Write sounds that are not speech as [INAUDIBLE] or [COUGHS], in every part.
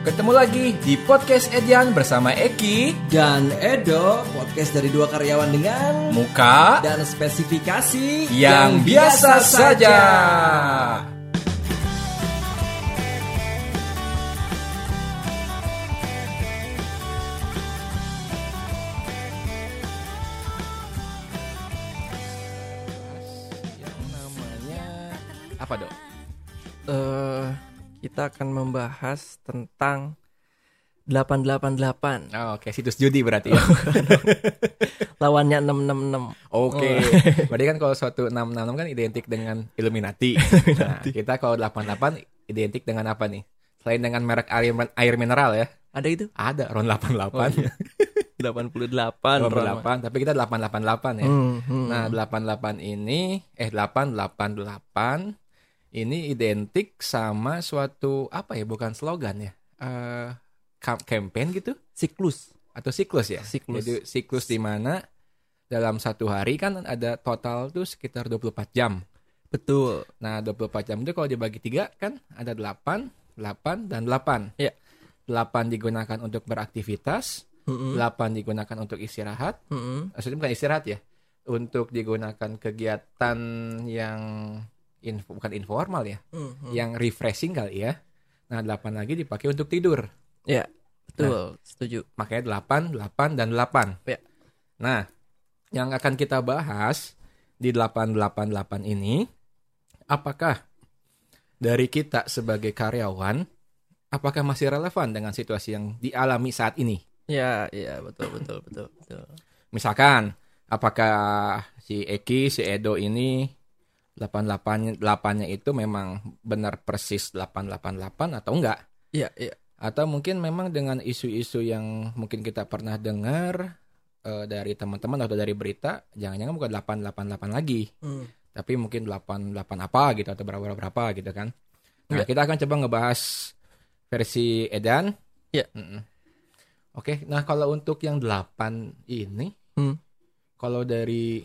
Ketemu lagi di podcast Edian bersama Eki, Dan Edo, podcast dari dua karyawan dengan Muka, dan spesifikasi yang biasa saja. Yang kita akan membahas tentang 888 Oh, Oke, situs judi berarti ya. [LAUGHS] lawannya 666. Oke, berarti kan kalau suatu 666 kan identik dengan Illuminati. [LAUGHS] Nah, kita kalau 88 identik dengan apa nih? Selain dengan merek air, air mineral ya, Ada itu? ada RON 88, Oh, iya. 88 Roma. 88, tapi kita 888 ya. Hmm, hmm. Nah, 88 ini eh 888 ini identik sama suatu apa ya? Bukan slogan ya. Eh kam- campaign gitu siklus. atau siklus ya? Siklus. Jadi siklus di mana dalam satu hari kan ada total tuh sekitar 24 jam. Betul. Nah, 24 jam itu kalau dibagi tiga kan ada 8, 8 dan 8. Iya. 8 digunakan untuk beraktivitas, Mm-mm. 8 digunakan untuk istirahat, Mm-mm. maksudnya bukan istirahat ya. Untuk digunakan kegiatan yang info, bukan informal ya, Mm-mm. yang refreshing kali ya. Nah, 8 lagi dipakai untuk tidur. Ya, betul. Setuju. Makanya 8, 8 dan 8. Ya. Nah, yang akan kita bahas di 888 ini apakah dari kita sebagai karyawan apakah masih relevan dengan situasi yang dialami saat ini? Ya, ya, betul, betul, betul, betul. Misalkan apakah si Eki, si Edo ini 88 8-nya itu memang benar persis 888 atau enggak? Iya, iya. Atau mungkin memang dengan isu-isu yang mungkin kita pernah dengar eh, dari teman-teman atau dari berita, jangan-jangan bukan 888 lagi, Hmm. tapi mungkin 88 apa gitu atau berapa berapa gitu kan. Nah, Ya. kita akan coba ngebahas versi Edan. Ya. Mm-mm. Oke, nah kalau untuk yang 8 ini, Hmm. kalau dari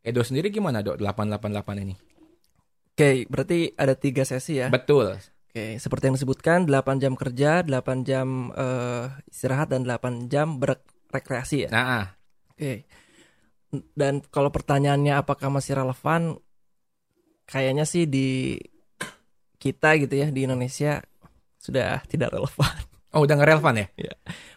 Edo sendiri gimana dok 888 ini? Oke, berarti ada tiga sesi ya. Betul. Oke, seperti yang disebutkan 8 jam kerja, 8 jam eh, istirahat dan 8 jam berekreasi ya. Nah, ah. Oke. Dan kalau pertanyaannya apakah masih relevan? Kayaknya sih di kita gitu ya di Indonesia sudah tidak relevan. oh udah nggak relevan ya?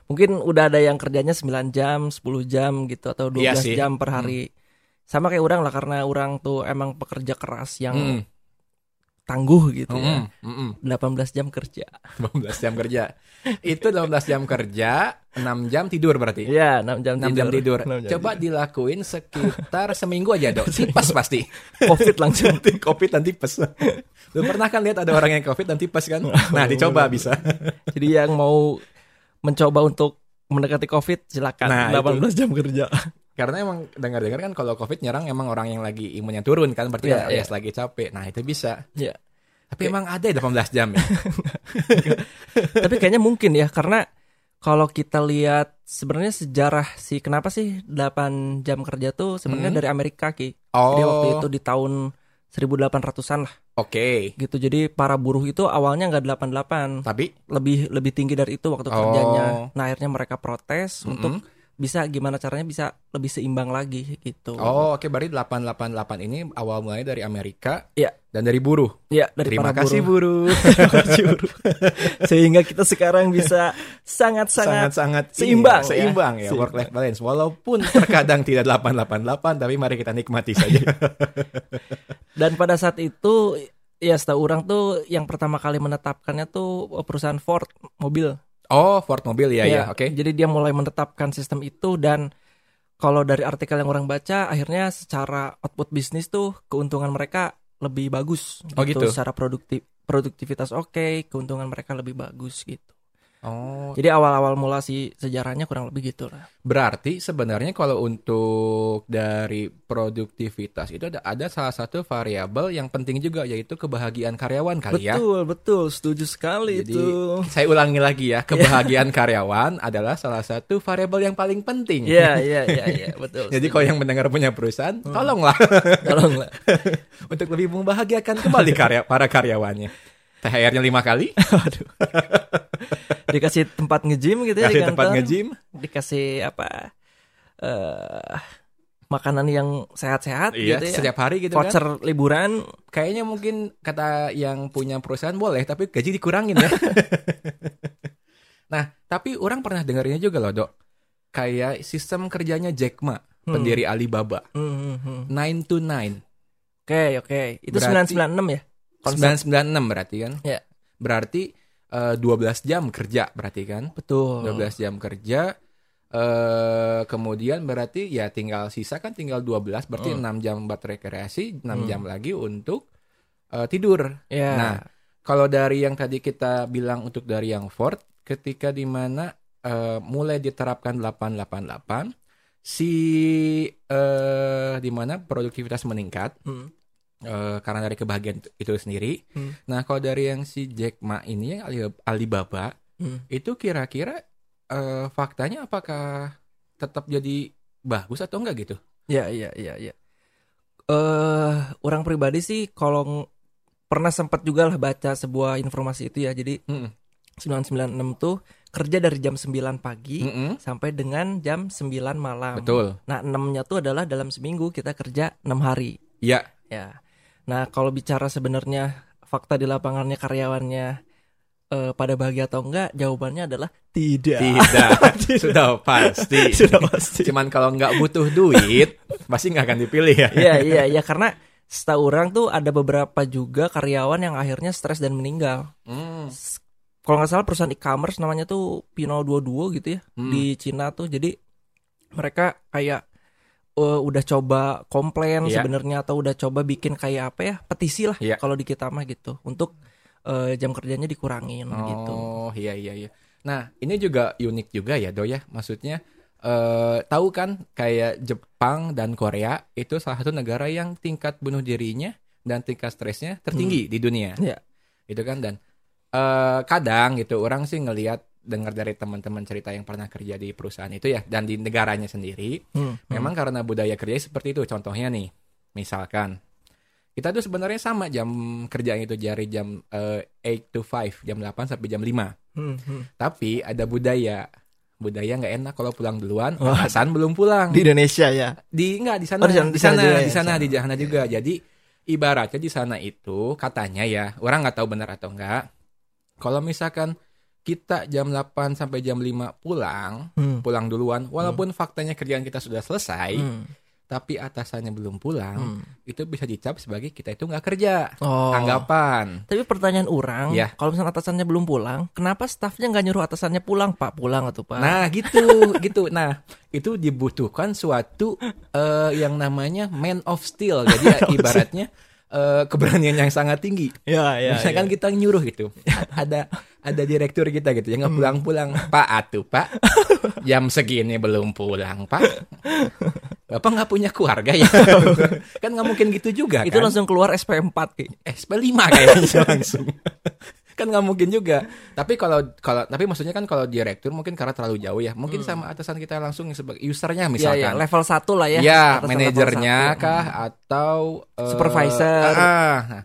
Mungkin udah ada yang kerjanya 9 jam, 10 jam gitu atau 12 Iya sih. jam per hari. Sama kayak orang lah karena orang tuh emang pekerja keras yang Mm, tangguh gitu mm, ya. mm, mm. 18 jam kerja. 18 jam kerja. Itu 18 jam kerja, 6 jam tidur berarti. Iya, 6 jam 6 jam tidur. 6 jam Coba dilakuin sekitar seminggu aja, Dok. [LAUGHS] Tipes pasti. Covid langsung. [LAUGHS] Covid dan tipes. Lu pernah kan lihat ada orang yang Covid dan tipes kan? Nah, dicoba bisa. Jadi yang mau mencoba untuk mendekati Covid silakan Nah, 18 jam kerja. Karena emang dengar-dengar kan kalau Covid nyerang emang orang yang lagi imunnya turun kan, berarti Iya, alias iya. lagi capek. Nah, itu bisa. Iya. Tapi emang ada ya 18 jam ya? [LAUGHS] Tapi kayaknya mungkin ya karena kalau kita lihat sebenarnya sejarah sih kenapa sih 8 jam kerja tuh sebenarnya Hmm. dari Amerika Ki. Oh, Jadi waktu itu di tahun 1800-an lah oke. gitu. Jadi para buruh itu awalnya nggak 88, Tapi lebih lebih tinggi dari itu waktu Oh. kerjanya. Nah, akhirnya mereka protes untuk Mm-mm. Bisa gimana caranya bisa lebih seimbang lagi gitu. Oh, oke berarti 888 ini awal mulai dari Amerika Iya. dan dari buruh. Ya, dari Terima para kasih buruh. buruh. [LAUGHS] Terima kasih, buruh. Sehingga kita sekarang bisa sangat-sangat sangat-sangat seimbang ya. ya, seimbang ya, Seimbang. work life balance walaupun terkadang [LAUGHS] tidak 888 tapi mari kita nikmati saja. [LAUGHS] Dan pada saat itu ya setahu orang tuh yang pertama kali menetapkannya tuh perusahaan Ford mobil. Oh, Ford mobil ya ya, oke. Jadi dia mulai menetapkan sistem itu dan kalau dari artikel yang orang baca akhirnya secara output bisnis tuh keuntungan mereka lebih bagus Oh, gitu. Secara produktif produktivitas oke, keuntungan mereka lebih bagus gitu. Oh, Jadi awal-awal mula si sejarahnya kurang lebih gitu lah. berarti sebenarnya kalau untuk dari produktivitas itu ada ada salah satu variabel yang penting juga yaitu kebahagiaan karyawan kali ya. Betul, betul, setuju sekali Jadi itu. saya ulangi lagi ya, [LAUGHS] kebahagiaan karyawan adalah salah satu variabel yang paling penting. Iya, iya, iya, iya, [LAUGHS] betul. Jadi kalau yang mendengar punya perusahaan, tolonglah tolonglah. [LAUGHS] untuk lebih membahagiakan kembali karya para karyawannya. THR-nya lima kali, [LAUGHS] Aduh. dikasih tempat nge-gym gitu ya di Kasih tempat kantor. nge-gym. dikasih apa eh makanan yang sehat-sehat Iya, gitu ya setiap hari gitu kan. voucher liburan Kayaknya mungkin kata yang punya perusahaan boleh, tapi gaji dikurangin ya. [LAUGHS] nah, tapi orang pernah dengarnya juga loh, Dok. Kayak sistem kerjanya Jack Ma, Hmm. pendiri Alibaba. Hmm, hmm, hmm. 9 to 9. oke oke itu Berarti- 996 ya Konsep. 996 berarti kan? Ya. Berarti eh, 12 jam kerja berarti kan? betul 12 jam kerja eh kemudian berarti ya tinggal sisa kan tinggal 12 berarti 6 jam buat rekreasi, 6 Hmm. jam lagi untuk eh, tidur. ya Nah, kalau dari yang tadi kita bilang untuk dari yang Ford ketika di mana eh, mulai diterapkan 888 si eh di mana produktivitas meningkat Hmm. Eh, karena dari kebahagiaan itu- itu sendiri. Hmm. Nah, kalau dari yang si Jack Ma ini yang Ali- Alibaba Hmm. itu kira-kira eh, faktanya apakah tetap jadi bagus atau enggak gitu? Ya, iya, iya, iya. Eh, orang pribadi sih kalau pernah sempat juga lah baca sebuah informasi itu ya. Jadi Mm-mm. 996 tuh kerja dari jam 9 pagi Mm-mm. sampai dengan jam 9 malam. Betul. Nah, 6-nya tuh adalah dalam seminggu kita kerja 6 hari. Ya, Ya. Nah, kalau bicara sebenarnya fakta di lapangannya karyawannya eh, pada bahagia atau enggak, jawabannya adalah tidak. tidak. [LAUGHS] Sudah pasti. Sudah pasti. Cuman kalau nggak butuh duit, pasti nggak akan dipilih ya. Iya, iya, iya karena setahu orang tuh ada beberapa juga karyawan yang akhirnya stres dan meninggal. Hmm. Kalau nggak salah perusahaan e-commerce namanya tuh Pino22 gitu ya Hmm. di Cina tuh. Jadi mereka kayak eh, udah coba komplain Iya. sebenarnya atau udah coba bikin kayak apa ya petisi lah Iya. kalau di kita mah gitu untuk eh, jam kerjanya dikurangin gitu. Oh, iya iya iya. Nah, ini juga unik juga ya, Do ya. Maksudnya eh tahu kan kayak Jepang dan Korea itu salah satu negara yang tingkat bunuh dirinya dan tingkat stresnya tertinggi di dunia. Iya. Itu kan dan eh kadang gitu orang sih ngelihat dengar dari teman-teman cerita yang pernah kerja di perusahaan itu ya dan di negaranya sendiri Hmm, Memang karena budaya kerja seperti itu. Contohnya nih, misalkan kita tuh sebenarnya sama jam kerjanya itu dari jam eh, 8 to 5, jam 8 sampai jam 5. hmm, hmm. Tapi ada budaya budaya nggak enak kalau pulang duluan, Wah. atasan belum pulang. Di Indonesia ya. Di enggak di sana, Oh, di sana- di sana ya, di sana, di di sana juga. Jadi ibaratnya di sana itu katanya ya, orang nggak tahu benar atau enggak. Kalau misalkan kita jam 8 sampai jam 5 pulang, Hmm, pulang duluan, walaupun faktanya kerjaan kita sudah selesai, hmm, tapi atasannya belum pulang, hmm. itu bisa dicap sebagai kita itu nggak kerja. Oh. Anggapan. Tapi pertanyaan orang, Iya. kalau misalnya atasannya belum pulang, kenapa stafnya nggak nyuruh atasannya pulang, Pak? Pulang atau Pak? Nah, gitu, [LAUGHS] gitu. Nah, itu dibutuhkan suatu eh, yang namanya man of steel. Jadi ya, [LAUGHS] ibaratnya eh, keberanian yang sangat tinggi. ya, ya. Misalkan kita nyuruh gitu. [LAUGHS] ada ada direktur kita gitu yang nggak pulang-pulang. Pak atuh, Pak. Jam segini belum pulang, Pak. Bapak nggak punya keluarga ya? [LAUGHS] kan nggak mungkin gitu juga Itu kan? langsung keluar SP4 Ki. SP5 kayaknya langsung. [LAUGHS] kan nggak mungkin juga. Tapi kalau kalau tapi maksudnya kan kalau direktur mungkin karena terlalu jauh ya. Mungkin sama atasan kita langsung sebagai usernya Hmm. Ya, ya, misalkan. level 1 lah ya. Ya, manajernya satu. kah atau eh, Supervisor. ah, nah.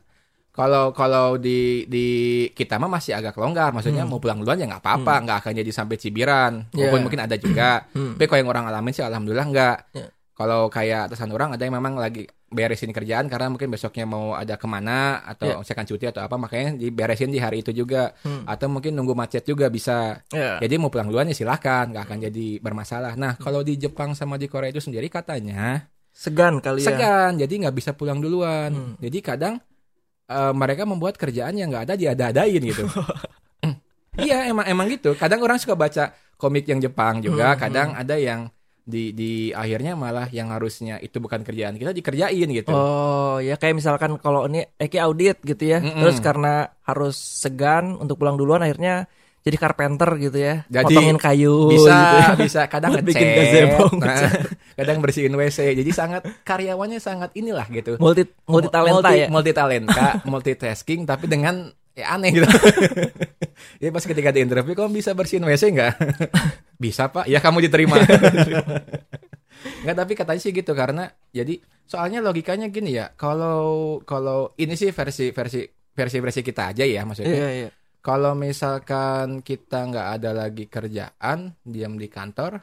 Kalau kalau di di kita mah masih agak longgar, maksudnya Hmm. mau pulang duluan ya nggak apa-apa, nggak akan jadi sampai cibiran. Ya. Walaupun mungkin ada juga. Hmm. Tapi kalau yang orang alamin sih alhamdulillah nggak. Ya. Kalau kayak atasan orang ada yang memang lagi beresin kerjaan karena mungkin besoknya mau ada ke mana atau Ya. misalkan cuti atau apa makanya diberesin di hari itu juga Hmm. atau mungkin nunggu macet juga bisa Ya. jadi mau pulang duluan ya silahkan nggak akan jadi bermasalah nah kalau di Jepang sama di Korea itu sendiri katanya Segan kali ya. segan jadi nggak bisa pulang duluan Hmm. jadi kadang eh, mereka membuat kerjaan yang nggak ada diada-adain gitu [LAUGHS] iya emang emang gitu kadang orang suka baca komik yang Jepang juga Hmm, kadang ada yang di di akhirnya malah yang harusnya itu bukan kerjaan kita dikerjain gitu Oh, ya kayak misalkan kalau ini Eki audit gitu ya. Mm-mm. Terus karena harus segan untuk pulang duluan akhirnya jadi carpenter gitu ya. Jadi, Potongin kayu bisa gitu ya. bisa kadang Buat [LAUGHS] bikin ngecat, gazebo, nah, [LAUGHS] kadang bersihin WC jadi sangat karyawannya sangat inilah gitu Multi multi talenta multi, ya. multi talenta multitasking tapi dengan ya aneh gitu [LAUGHS] [LAUGHS] ya pas ketika di interview kamu bisa bersihin WC nggak [LAUGHS] bisa pak ya kamu diterima nggak tapi katanya sih gitu karena jadi soalnya logikanya gini ya kalau kalau ini sih versi versi versi versi kita aja ya maksudnya Iya, iya. Kalau misalkan kita nggak ada lagi kerjaan, diam di kantor,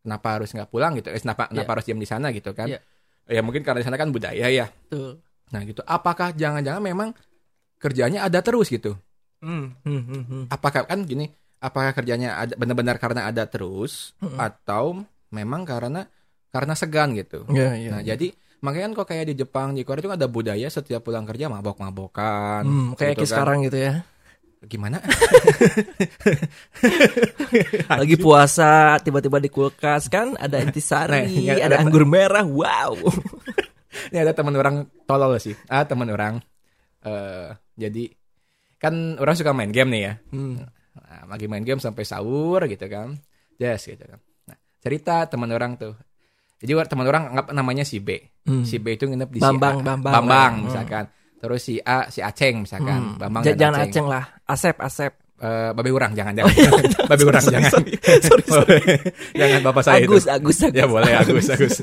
kenapa harus nggak pulang gitu? Eh, kenapa, kenapa harus diam di sana gitu kan? Iya. Ya mungkin karena di sana kan budaya ya. Betul. Nah gitu. Apakah jangan-jangan memang kerjanya ada terus gitu? Hmm, hmm, hmm, hmm. Apakah kan gini? Apakah kerjanya ada benar-benar karena ada terus Mm-mm. atau memang karena karena segan gitu? Ya, ya. Nah jadi makanya kan kok kayak di Jepang di Korea itu kan ada budaya setiap pulang kerja mabok-mabokan. Hmm, kayak gitu Ki sekarang gitu ya. Gimana? [LAUGHS] [LAUGHS] Lagi puasa, tiba-tiba di kulkas kan ada Nah, intisari, [LAUGHS] ada- ada anggur merah. Wow. Ini ada teman orang tolol sih. Ah teman orang. Eh jadi kan orang suka main game nih ya. Hmm. Nah, lagi main game sampai sahur gitu kan. Yes gitu kan. Nah, cerita teman orang tuh. Jadi teman orang anggap namanya si B. Hmm. Si B itu nginep di Bambang, si A. Bambang. Bambang Hmm. misalkan. Terus si A si Aceng misalkan. Hmm. Bambang J- Jangan Aceng. aceng lah. Asep, Asep. Eh, babe urang jangan jangan. [LAUGHS] babe urang sorry, jangan. sorry. Sorry, [LAUGHS] sorry. jangan bapak saya Agus, itu. Agus, Agus. Ya boleh Agus [LAUGHS] Agus.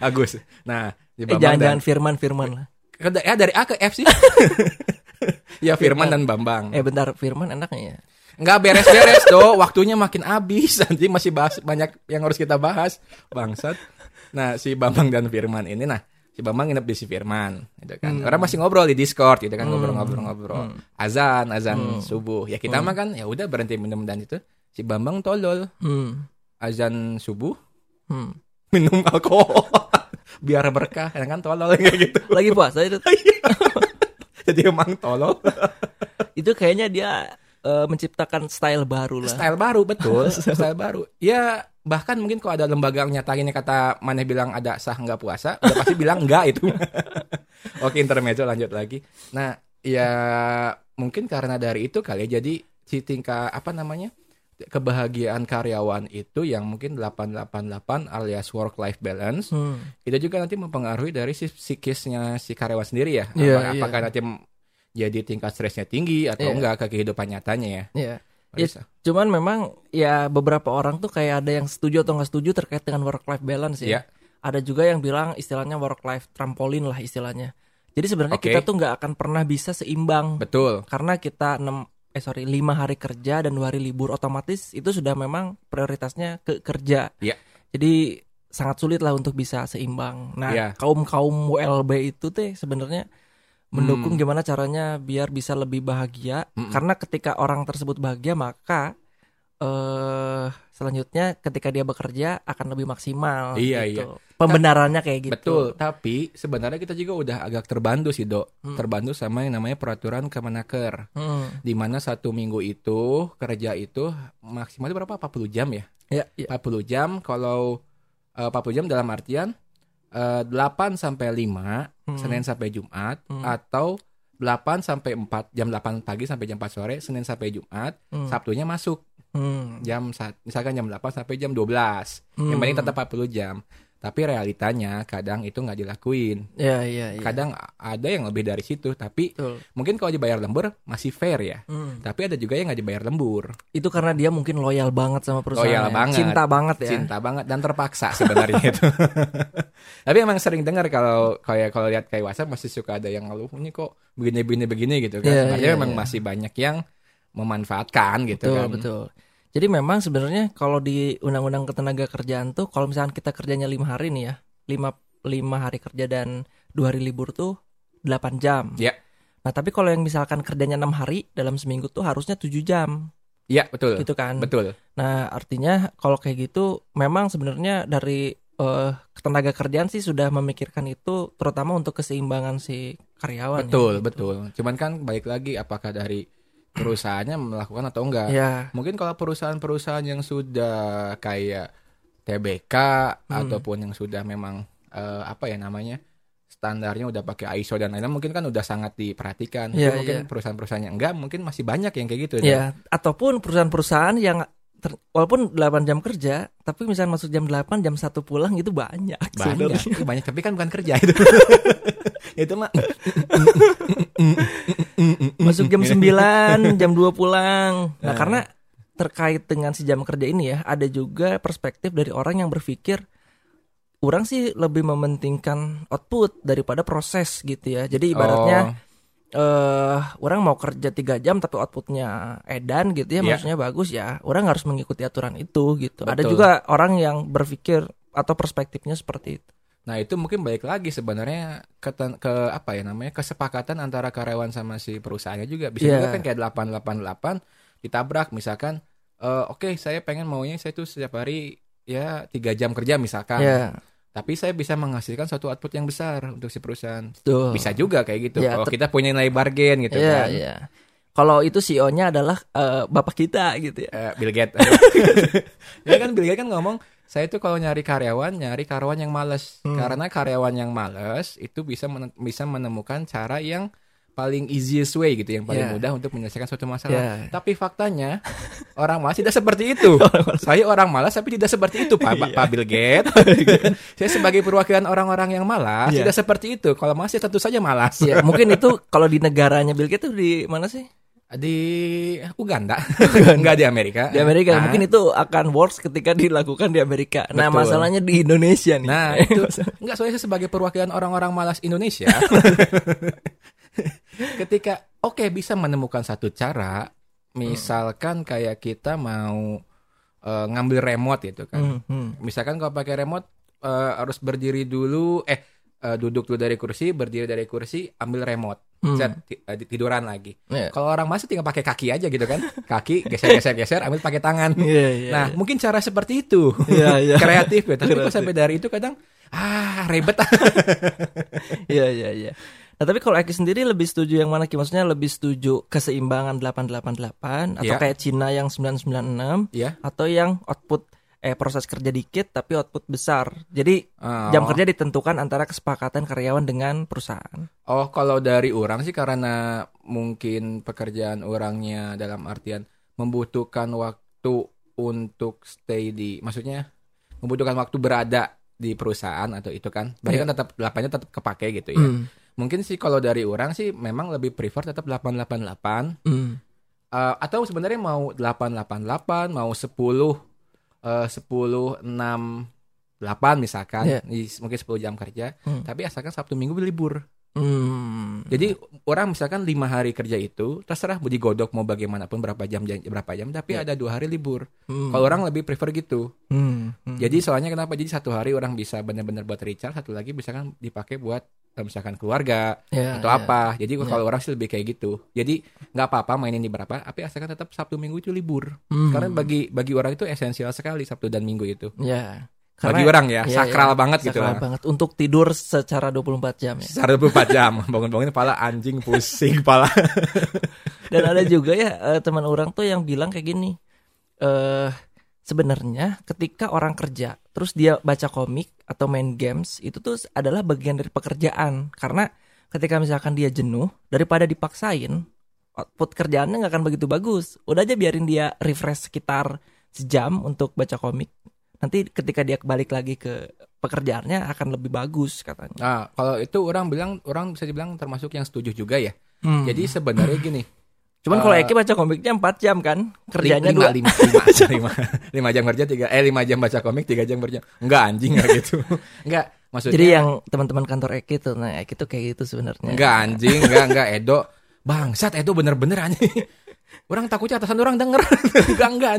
Agus. Nah, Eh, jangan-jangan dan Firman, Firman lah. Ya dari A ke F sih. [LAUGHS] ya Firman dan Bambang. Eh bentar, Firman enaknya ya. Nggak beres-beres do, waktunya makin habis. [LAUGHS] Nanti masih bahas banyak yang harus kita bahas, bangsat. Nah, si Bambang dan Firman ini nah, si Bambang nginep di si Firman, gitu kan. Hmm. Orang masih ngobrol di Discord gitu kan, ngobrol-ngobrol-ngobrol. Azan, azan Hmm. subuh. Ya kita mah kan ya udah berhenti minum dan itu. Si Bambang tolol, Hmm. azan subuh Hmm. minum alkohol. Biar berkah, ya kan tolol kayak gitu. Lagi puasa itu. [LAUGHS] Jadi emang tolol. itu kayaknya dia eh, menciptakan style baru lah. Style baru betul, [LAUGHS] style baru. Ya bahkan mungkin kalau ada lembaga yang nyatainnya kata mana bilang ada sah nggak puasa, udah pasti bilang enggak itu. [LAUGHS] Oke intermezzo lanjut lagi. Nah ya mungkin karena dari itu kali ya jadi si tingkat apa namanya kebahagiaan karyawan itu yang mungkin 888 alias work life balance Hmm. itu juga nanti mempengaruhi dari si psikisnya si karyawan sendiri ya. Iya, Apa- iya. Apakah nanti jadi tingkat stresnya tinggi atau Iya. enggak ke kehidupan nyatanya ya. Iya. Bisa. Cuman memang ya beberapa orang tuh kayak ada yang setuju atau nggak setuju terkait dengan work life balance ya. Iya. Ada juga yang bilang istilahnya work life trampolin lah istilahnya. Jadi sebenarnya Oke. kita tuh nggak akan pernah bisa seimbang Betul. karena kita 6 eh sorry 5 hari kerja dan 2 hari libur otomatis itu sudah memang prioritasnya ke kerja. Iya. Jadi sangat sulit lah untuk bisa seimbang. Nah, Iya. kaum kaum WLB itu teh sebenarnya mendukung Hmm. gimana caranya biar bisa lebih bahagia Mm-mm. karena ketika orang tersebut bahagia maka eh selanjutnya ketika dia bekerja akan lebih maksimal Iya, gitu. Pembenarannya kayak gitu. Betul, tapi sebenarnya kita juga udah agak terbantu sih, Dok. Hmm. Terbantu sama yang namanya peraturan Kemenaker. Hmm. Di mana satu minggu itu kerja itu maksimal itu berapa? 40 jam ya? Ya, ya. 40 jam kalau eh, 40 jam dalam artian eh, 8 sampai 5 Hmm. Senin sampai Jumat Hmm. atau 8 sampai 4 jam 8 pagi sampai jam 4 sore Senin sampai Jumat Hmm. Sabtunya masuk Hmm. jam misalkan jam 8 sampai jam 12 yang Hmm. penting tetap 40 jam tapi realitanya kadang itu nggak dilakuin Ya, ya, ya. kadang ada yang lebih dari situ tapi Betul. mungkin kalau dibayar lembur masih fair ya Hmm. tapi ada juga yang nggak dibayar lembur Itu karena dia mungkin loyal banget sama perusahaan. Loyal banget. Cinta banget ya. cinta banget dan terpaksa sebenarnya itu [LAUGHS] tapi emang sering dengar kalau kayak kalau lihat kayak WhatsApp masih suka ada yang ngeluh ini kok begini begini begini gitu kan Iya, Artinya iya, memang iya. masih banyak yang memanfaatkan gitu betul, kan betul. Jadi memang sebenarnya kalau di undang-undang ketenaga kerjaan tuh kalau misalkan kita kerjanya lima hari nih ya, lima lima hari kerja dan dua hari libur tuh 8 jam. Ya. Nah tapi kalau yang misalkan kerjanya enam hari dalam seminggu tuh harusnya 7 jam, Iya betul gitu kan. betul Nah artinya kalau kayak gitu memang sebenarnya dari eh, ketenaga kerjaan sih sudah memikirkan itu terutama untuk keseimbangan si karyawan. ya, betul gitu. betul cuman kan balik lagi apakah dari perusahaannya melakukan atau enggak Ya, Mungkin kalau perusahaan-perusahaan yang sudah kayak TBK Hmm. ataupun yang sudah memang eh, apa ya namanya standarnya udah pakai ISO dan lain-lain mungkin kan udah sangat diperhatikan. Iya, mungkin iya. perusahaan-perusahaan yang enggak mungkin masih banyak yang kayak gitu. ya. Ataupun perusahaan-perusahaan yang ter- walaupun 8 jam kerja, tapi misalnya masuk jam 8, jam 1 pulang itu banyak. [LAUGHS] Banyak. Itu [LAUGHS] banyak tapi kan bukan kerja itu. [LAUGHS] itu mah Masuk jam 9, jam 2 pulang. Nah, Eh. karena terkait dengan si jam kerja ini ya, ada juga perspektif dari orang yang berpikir orang sih lebih mementingkan output daripada proses gitu ya. Jadi ibaratnya Oh, eh orang mau kerja tiga jam tapi outputnya edan gitu ya, Iya. maksudnya bagus ya, orang harus mengikuti aturan itu gitu. Ada Betul. juga orang yang berpikir atau perspektifnya seperti itu. Nah itu mungkin balik lagi sebenarnya ke, ke apa ya namanya kesepakatan antara karyawan sama si perusahaannya juga bisa Iya. juga kan kayak 888 ditabrak misalkan eh, oke saya pengen maunya saya tuh setiap hari ya tiga jam kerja misalkan Ya, tapi saya bisa menghasilkan suatu output yang besar untuk si perusahaan betul. bisa juga kayak gitu Ya, kalau ter- kita punya nilai bargain gitu Iya, kan iya. Kalau itu CEO-nya adalah eh, bapak kita gitu ya. Eh, Bill Gates [LAUGHS] ya kan Bill Gates kan ngomong saya tuh kalau nyari karyawan nyari karyawan yang males Hmm. karena karyawan yang males itu bisa men- bisa menemukan cara yang paling easiest way gitu yang paling Ya. mudah untuk menyelesaikan suatu masalah Ya. tapi faktanya [LAUGHS] orang malas tidak seperti itu [LAUGHS] saya orang malas tapi tidak seperti itu Pak, [LAUGHS] Pak Bill Gates saya sebagai perwakilan orang-orang yang malas Iya. tidak seperti itu kalau malas ya tentu saja malas Ya, mungkin itu kalau di negaranya Bill Gates itu di mana sih? di Uganda enggak di Amerika Di Amerika. Nah, Mungkin itu akan works ketika dilakukan di Amerika. Nah, Betul. masalahnya di Indonesia nih. Nah, itu enggak soalnya saya sebagai perwakilan orang-orang malas Indonesia. [LAUGHS] ketika oke bisa menemukan satu cara, misalkan kayak kita mau eh, ngambil remote gitu kan. Hmm, hmm. Misalkan kalau pakai remote eh, harus berdiri dulu eh eh, duduk dulu dari kursi, berdiri dari kursi, ambil remote. Hmm. Set, ti- tiduran lagi. Iya. Kalau orang masih tinggal pakai kaki aja gitu kan. [LAUGHS] Kaki geser-geser-geser ambil pakai tangan. Iya, iya. Nah, mungkin cara seperti itu. Iya, iya. [LAUGHS] Kreatif ya. Tapi kok sampai dari itu kadang ah ribet. Iya, iya, iya. Nah, tapi kalau Eki sendiri lebih setuju yang mana Ki? Maksudnya lebih setuju keseimbangan 888 atau Iya. kayak Cina yang 996 ya. atau yang output eh proses kerja dikit tapi output besar. Jadi Oh. jam kerja ditentukan antara kesepakatan karyawan dengan perusahaan. Oh, kalau dari orang sih karena mungkin pekerjaan orangnya dalam artian membutuhkan waktu untuk stay di maksudnya membutuhkan waktu berada di perusahaan atau itu kan. Berarti Iya. kan tetap 8-nya tetap kepake gitu ya. Hmm. Mungkin sih kalau dari orang sih memang lebih prefer tetap 888 Hmm. Eh, atau sebenarnya mau 888 mau 10 eh 10 6 8 misalkan. Di- mungkin 10 jam kerja. Hmm. tapi asalkan Sabtu Minggu libur Hmm. jadi orang misalkan lima hari kerja itu terserah mau digodok mau bagaimanapun berapa jam berapa jam tapi Iya. ada dua hari libur Hmm. kalau orang lebih prefer gitu Hmm. Hmm. jadi soalnya kenapa jadi satu hari orang bisa benar-benar buat recharge satu lagi misalkan dipakai buat eh, misalkan keluarga Ya, atau ya. apa. Jadi Ya. kalau orang sih lebih kayak gitu. Jadi nggak apa-apa mainin di berapa, tapi asalkan tetap Sabtu Minggu itu libur. Hmm. Karena bagi bagi orang itu esensial sekali Sabtu dan Minggu itu. Ya. bagi orang ya, Iya, sakral iya. banget gitu Sakral banget untuk tidur secara 24 jam ya. Secara 24 jam, [LAUGHS] bangun-bangun kepala anjing pusing kepala. [LAUGHS] Dan ada juga ya eh, teman orang tuh yang bilang kayak gini. Eh sebenarnya ketika orang kerja terus dia baca komik atau main games itu tuh adalah bagian dari pekerjaan karena ketika misalkan dia jenuh daripada dipaksain output kerjaannya nggak akan begitu bagus udah aja biarin dia refresh sekitar sejam untuk baca komik nanti ketika dia balik lagi ke pekerjaannya akan lebih bagus katanya Nah, kalau itu orang bilang orang bisa dibilang termasuk yang setuju juga ya. Hmm. Jadi sebenarnya gini, cuman kalau eh, Eki baca komiknya 4 jam kan kerjanya lima, dua lima, lima, [LAUGHS] lima, lima jam kerja tiga eh lima jam baca komik tiga jam kerja enggak anjing enggak gitu [LAUGHS] enggak maksudnya Jadi yang teman-teman kantor Eki tuh, nah Eki tuh kayak gitu sebenarnya. Enggak anjing, enggak enggak Edo. Bangsat Edo bener-bener anjing. Orang takutnya atasan orang denger. [LAUGHS] enggak enggak.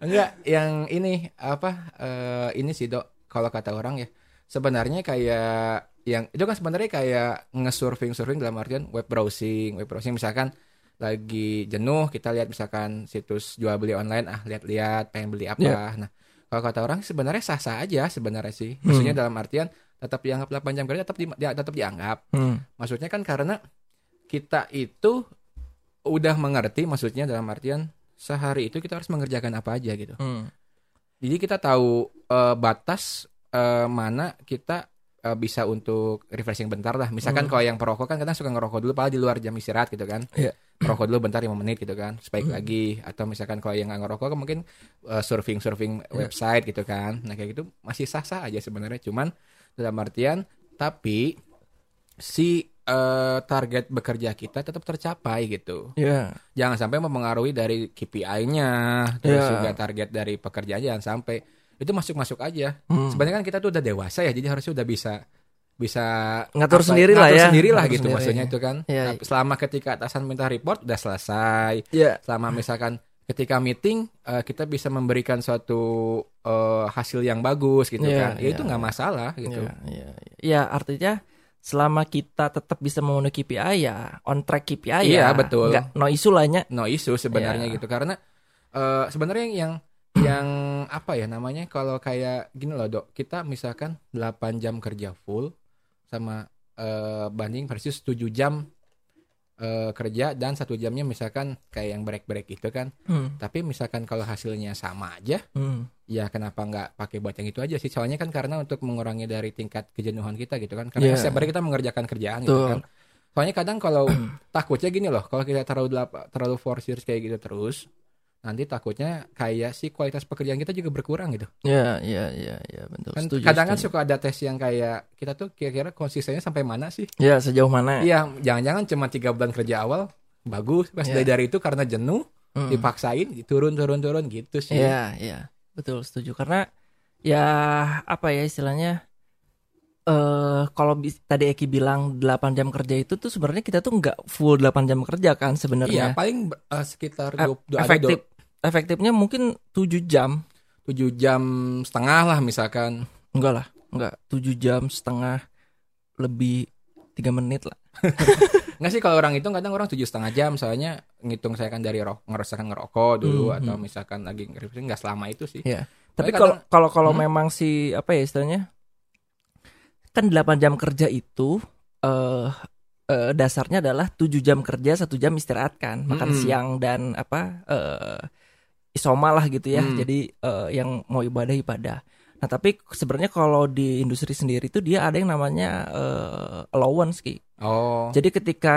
Enggak, yang ini apa eh, ini sih, Dok. Kalau kata orang ya, sebenarnya kayak yang itu kan sebenarnya kayak nge-surfing surfing dalam artian web browsing, web browsing misalkan lagi jenuh kita lihat misalkan situs jual beli online ah lihat-lihat pengen beli apa. Ya. Nah, kalau kata orang sebenarnya sah-sah aja sebenarnya sih. Maksudnya dalam artian tetap dianggap 8 jam kerja tetap di, dia- tetap dianggap. Hmm. Maksudnya kan karena kita itu udah mengerti maksudnya dalam artian sehari itu kita harus mengerjakan apa aja gitu. Hmm. Jadi kita tahu eh, batas eh, mana kita eh, bisa untuk refreshing bentar lah. Misalkan kalau yang perokok kan kadang suka ngerokok dulu padahal di luar jam istirahat gitu kan. Iya. Merokok dulu bentar 5 menit gitu kan, supaya lagi atau misalkan kalau yang nggak ngerokok kan mungkin surfing surfing website gitu kan. Nah kayak gitu masih sah-sah aja sebenarnya cuman dalam artian tapi si eh, target bekerja kita tetap tercapai gitu. Ya. Jangan sampai mempengaruhi dari KPI-nya, terus Iya. juga target dari pekerjaan jangan sampai itu masuk-masuk aja. Hmm. Sebenarnya kan kita tuh udah dewasa ya, jadi harusnya udah bisa bisa Ngatur sendiri lah ya. sendiri lah gitu sendiri. maksudnya itu kan. Iya, Tapi selama ketika atasan minta report udah selesai. Iya. Selama misalkan ketika meeting eh, kita bisa memberikan suatu eh, hasil yang bagus gitu Iya, kan. Ya iya, itu nggak masalah gitu. Ya, ya, ya. Ya, artinya selama kita tetap bisa memenuhi KPI ya on track KPI Iya, ya. betul. Nggak, no issue lah nya. no issue sebenarnya Iya. gitu karena eh, sebenarnya yang yang apa ya namanya kalau kayak gini loh dok kita misalkan 8 jam kerja full sama eh, banding versus 7 jam eh, kerja dan satu jamnya misalkan kayak yang break break itu kan Hmm, tapi misalkan kalau hasilnya sama aja hmm. Ya kenapa nggak pakai buat yang itu aja sih soalnya kan karena untuk mengurangi dari tingkat kejenuhan kita gitu kan karena Iya. setiap hari kita mengerjakan kerjaan gitu kan soalnya kadang kalau [CLEARS THROAT] takutnya gini loh kalau kita terlalu terlalu forceers kayak gitu terus nanti takutnya kayak si kualitas pekerjaan kita juga berkurang gitu Ya, ya, ya, ya, betul. kan Setuju, kadang kan suka ada tes yang kayak kita tuh kira-kira konsistennya sampai mana sih Ya, sejauh mana? iya jangan-jangan cuma tiga bulan kerja awal bagus pas Iya. dari itu karena jenuh Hmm. dipaksain turun turun turun gitu sih Iya, iya. Betul, setuju. Karena ya apa ya istilahnya eh kalau bis- tadi Eki bilang 8 jam kerja itu tuh sebenarnya kita tuh nggak full 8 jam kerja kan Iya, sebenarnya. paling eh, sekitar 20, ada efektif efektifnya mungin 7 jam. 7 jam setengah lah misalkan. Enggak lah, enggak 7 jam setengah lebih 3 menit lah. [LAUGHS] Enggak sih kalau orang itu kadang orang tujuh setengah jam soalnya ngitung saya kan dari ro- ngerasakan ngerokok dulu Hmm, atau hmm. misalkan lagi ngerevisi nggak selama itu sih. Iya. Tapi kalau kalau kalau Hmm? memang si apa ya istilahnya kan 8 jam kerja itu eh eh, dasarnya adalah 7 jam kerja, satu jam istirahat kan, makan Mm-mm. siang dan apa eh isoma lah gitu ya. Hmm. Jadi eh, yang mau ibadah ibadah. Nah, tapi sebenarnya kalau di industri sendiri itu dia ada yang namanya eh, allowance Ki. Oh. Jadi ketika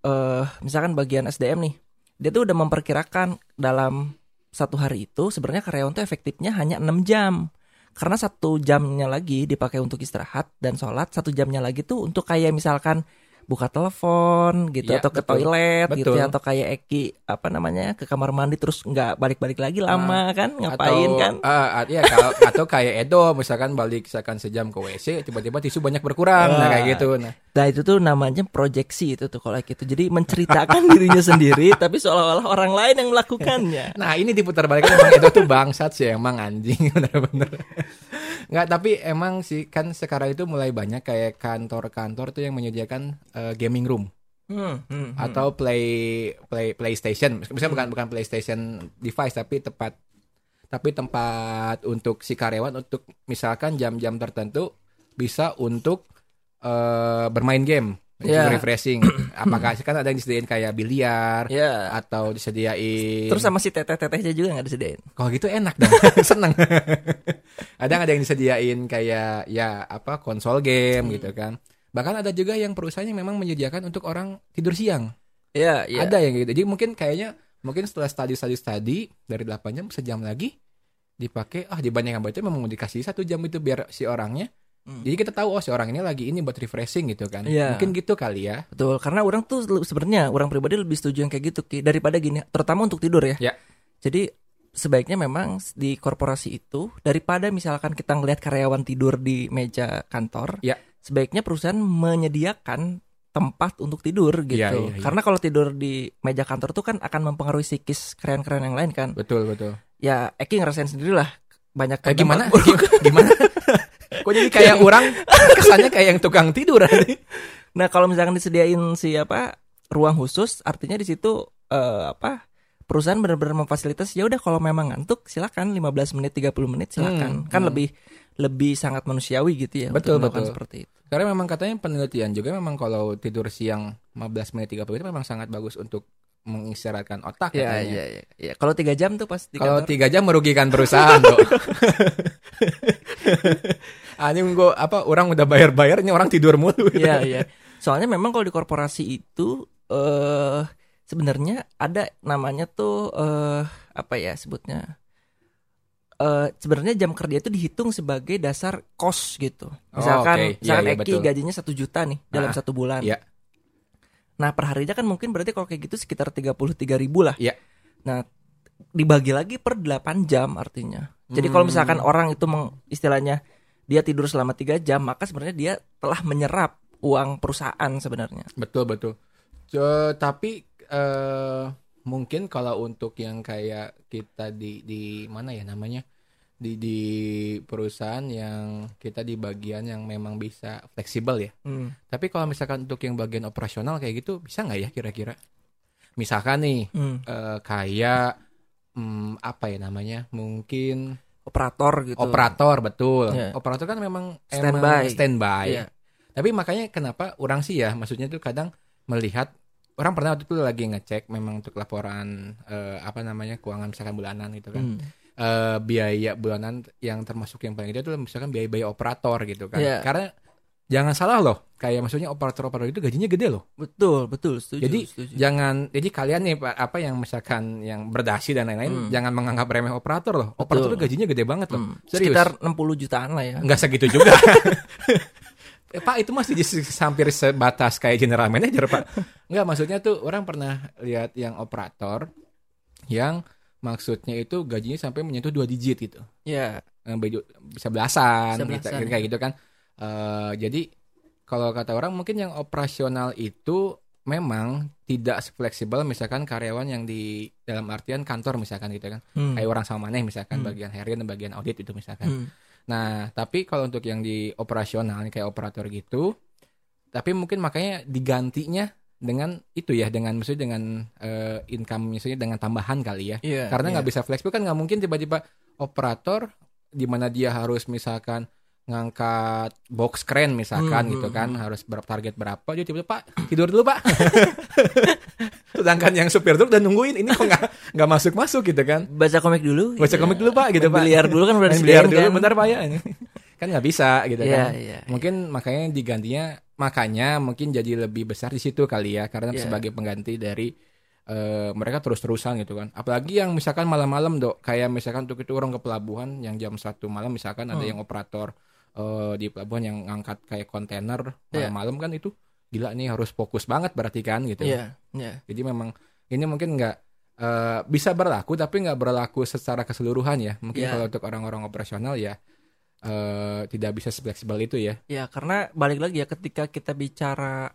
eh misalkan bagian SDM nih, dia tuh udah memperkirakan dalam satu hari itu sebenarnya karyawan tuh efektifnya hanya 6 jam. Karena satu jamnya lagi dipakai untuk istirahat dan sholat, satu jamnya lagi tuh untuk kayak misalkan buka telepon gitu Iya, atau ke betul. toilet gitu Betul. ya atau kayak Eki apa namanya ke kamar mandi terus nggak balik-balik lagi lama kan ngapain atau, kan ah, ah, iya, kalau- atau kayak Edo misalkan balik misalkan sejam ke WC tiba-tiba tisu banyak berkurang nah Ah. kayak gitu nah Nah itu tuh namanya proyeksi itu tuh kalau gitu. Jadi menceritakan [LAUGHS] dirinya sendiri tapi seolah-olah orang lain yang melakukannya. Nah ini diputar balik emang Edo tuh bangsat sih emang anjing [LAUGHS] bener-bener. Nggak tapi emang sih kan sekarang itu mulai banyak kayak kantor-kantor tuh yang menyediakan eh, gaming room Hmm, hmm, hmm. atau play play PlayStation. Misalnya bukan bukan PlayStation device tapi tempat tapi tempat untuk si karyawan untuk misalkan jam-jam tertentu bisa untuk eh, bermain game, untuk Ya. refreshing. [CLEARS THROAT] Apakah kan ada yang disediain kayak biliar Ya. atau disediain Terus sama si teteh-tetehnya juga nggak disediain. kalau gitu enak dong, [LAUGHS] seneng. ada ada yang disediain kayak ya apa konsol game gitu kan. Bahkan ada juga yang perusahaannya memang menyediakan untuk orang tidur siang. Iya, iya. Ada yang gitu. Jadi mungkin kayaknya mungkin setelah study study study dari 8 jam sejam lagi dipakai ah dibandingkan itu memang mau dikasih satu jam itu biar si orangnya Hmm. jadi kita tahu oh si orang ini lagi ini buat refreshing gitu kan Iya. mungkin gitu kali ya Betul, karena orang tuh sebenarnya orang pribadi lebih setuju yang kayak gitu Ki, daripada gini, terutama untuk tidur ya. Ya. Jadi sebaiknya memang di korporasi itu daripada misalkan kita ngelihat karyawan tidur di meja kantor, Ya. sebaiknya perusahaan menyediakan tempat untuk tidur gitu. Iya, iya, iya. Karena kalau tidur di meja kantor tuh kan akan mempengaruhi psikis karyawan-karyawan yang lain kan. betul betul Ya Eki ngerasain sendiri lah banyak kayak dampak gimana [LAUGHS] gimana [LAUGHS] kok jadi kayak orang kesannya kayak yang tukang tidur Nah, kalau misalkan disediain si apa ruang khusus, artinya di situ eh, apa perusahaan benar-benar memfasilitas ya udah kalau memang ngantuk silakan 15 menit 30 menit silakan. Hmm, kan hmm. lebih lebih sangat manusiawi gitu ya Betul, untuk betul. seperti itu. Karena memang katanya penelitian juga memang kalau tidur siang 15 menit 30 itu memang sangat bagus untuk mengistirahatkan otak Ya, katanya. ya, ya, ya. Kalau tiga jam tuh pas di Kalau tiga jam merugikan perusahaan kok. [LAUGHS] Anjing gua apa orang udah bayar-bayar ini orang tidur mulu. gitu. Iya, iya. Soalnya memang kalau di korporasi itu eh sebenarnya ada namanya tuh eh apa ya sebutnya? Eh sebenarnya jam kerja itu dihitung sebagai dasar kos gitu. Misalkan, oke. Iya, misalkan iya, Eki betul. gajinya satu juta nih dalam Ah, satu bulan. iya. Nah per harinya kan mungkin berarti kalau kayak gitu sekitar 33 ribu lah. Iya. Nah dibagi lagi per 8 jam artinya. Jadi kalau Hmm. misalkan orang itu meng, istilahnya dia tidur selama tiga jam, maka sebenarnya dia telah menyerap uang perusahaan sebenarnya. Betul betul. Jo, tapi eh mungkin kalau untuk yang kayak kita di di mana ya namanya di di perusahaan yang kita di bagian yang memang bisa fleksibel ya. Hmm. Tapi kalau misalkan untuk yang bagian operasional kayak gitu bisa nggak ya kira-kira? Misalkan nih Hmm. eh, kayak hmm, apa ya namanya? Mungkin Operator gitu. operator betul. Iya. Operator kan memang Standby. standby. Iya. Tapi makanya kenapa orang sih ya, maksudnya tuh kadang melihat orang pernah waktu itu lagi ngecek memang untuk laporan eh, apa namanya keuangan misalkan bulanan gitu kan. Hmm. Eh, biaya bulanan yang termasuk yang paling gede itu misalkan biaya-biaya operator gitu kan. Iya. Karena jangan salah loh, kayak maksudnya operator-operator itu gajinya gede loh. Betul, betul, setuju. Jadi setuju. jangan jadi kalian nih Pak, apa yang misalkan yang berdasi dan lain-lain Hmm. jangan menganggap remeh operator loh. Operator Betul. tuh gajinya gede banget loh. Hmm. Serius. Sekitar 60 jutaan lah ya. Enggak segitu juga. [LAUGHS] Eh, Pak itu masih di- hampir sebatas kayak general manager Pak. Enggak maksudnya tuh orang pernah lihat yang operator yang maksudnya itu gajinya sampai menyentuh dua digit gitu. Ya, beju- Bisa belasan, Bisa gitu, belasan. kayak gitu kan. Eh, jadi kalau kata orang mungkin yang operasional itu memang tidak fleksibel misalkan karyawan yang di dalam artian kantor misalkan gitu kan. Hmm. Kayak orang sama maneh misalkan Hmm. bagian harian dan bagian audit itu misalkan. Hmm. Nah, tapi kalau untuk yang di operasional kayak operator gitu, tapi mungkin makanya digantinya dengan itu ya, dengan maksudnya dengan eh, income misalnya dengan tambahan kali ya. Iya. Karena nggak iya. bisa fleksibel kan nggak mungkin tiba-tiba operator di mana dia harus misalkan ngangkat box crane misalkan Hmm, gitu hmm, kan hmm. harus berapa target berapa dia tiba-tiba Pak tidur dulu Pak [LAUGHS] sedangkan yang supir truk udah nungguin ini kok nggak nggak masuk masuk gitu kan baca komik dulu. baca komik dulu Pak gitu Pak Biliar dulu kan udah biliar dulu kan. bentar Pak ya kan nggak bisa gitu Iya, kan iya. mungkin makanya digantinya makanya mungkin jadi lebih besar di situ kali ya karena Iya. sebagai pengganti dari eh, mereka terus-terusan gitu kan apalagi yang misalkan malam-malam dok kayak misalkan untuk itu orang ke pelabuhan yang jam satu malam misalkan ada Hmm. yang operator eh, di pelabuhan yang ngangkat kayak kontainer Iya. malam-malam kan itu gila nih harus fokus banget berarti kan gitu Iya, iya. jadi memang ini mungkin nggak eh, bisa berlaku tapi nggak berlaku secara keseluruhan ya. Mungkin Ya. kalau untuk orang-orang operasional ya eh, tidak bisa fleksibel itu ya. Ya, karena balik lagi ya ketika kita bicara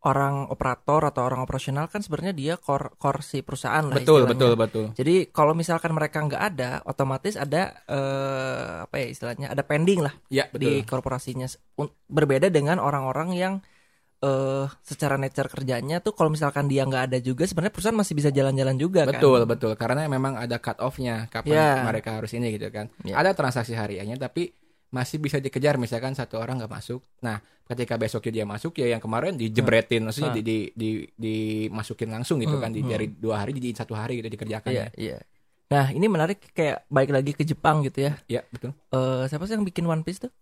orang operator atau orang operasional kan sebenarnya dia core core si perusahaan lah Betul istilahnya. betul betul. Jadi kalau misalkan mereka nggak ada, otomatis ada eh, apa ya istilahnya ada pending lah Ya di korporasinya. Berbeda dengan orang-orang yang eh secara nature kerjanya tuh kalau misalkan dia nggak ada juga sebenarnya perusahaan masih bisa jalan-jalan juga Betul kan. betul karena memang ada cut off-nya kapan Ya. mereka harus ini gitu kan. Ya. Ada transaksi hariannya tapi masih bisa dikejar misalkan satu orang nggak masuk. Nah, ketika besoknya dia masuk ya yang kemarin dijebretin maksudnya Ah. di, di, di dimasukin langsung gitu Hmm, kan di, hmm. dari dua hari jadi satu hari gitu dikerjakan Iya, ya. iya. Nah, ini menarik kayak baik lagi ke Jepang gitu ya. Ya, betul. Eh siapa sih yang bikin One Piece tuh?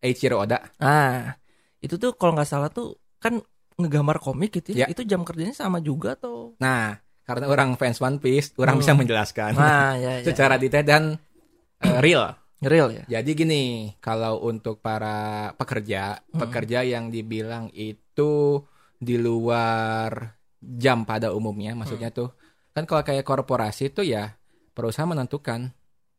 Eiichiro Oda. Ah, itu tuh kalau nggak salah tuh kan ngegambar komik gitu ya. Ya. Itu jam kerjanya sama juga atau? Nah, karena orang fans One Piece, orang Hmm. bisa menjelaskan Nah, ya, ya. [LAUGHS] secara detail dan eh, real. Real ya. Jadi gini, kalau untuk para pekerja, Hmm. pekerja yang dibilang itu di luar jam pada umumnya, maksudnya tuh kan kalau kayak korporasi tuh ya perusahaan menentukan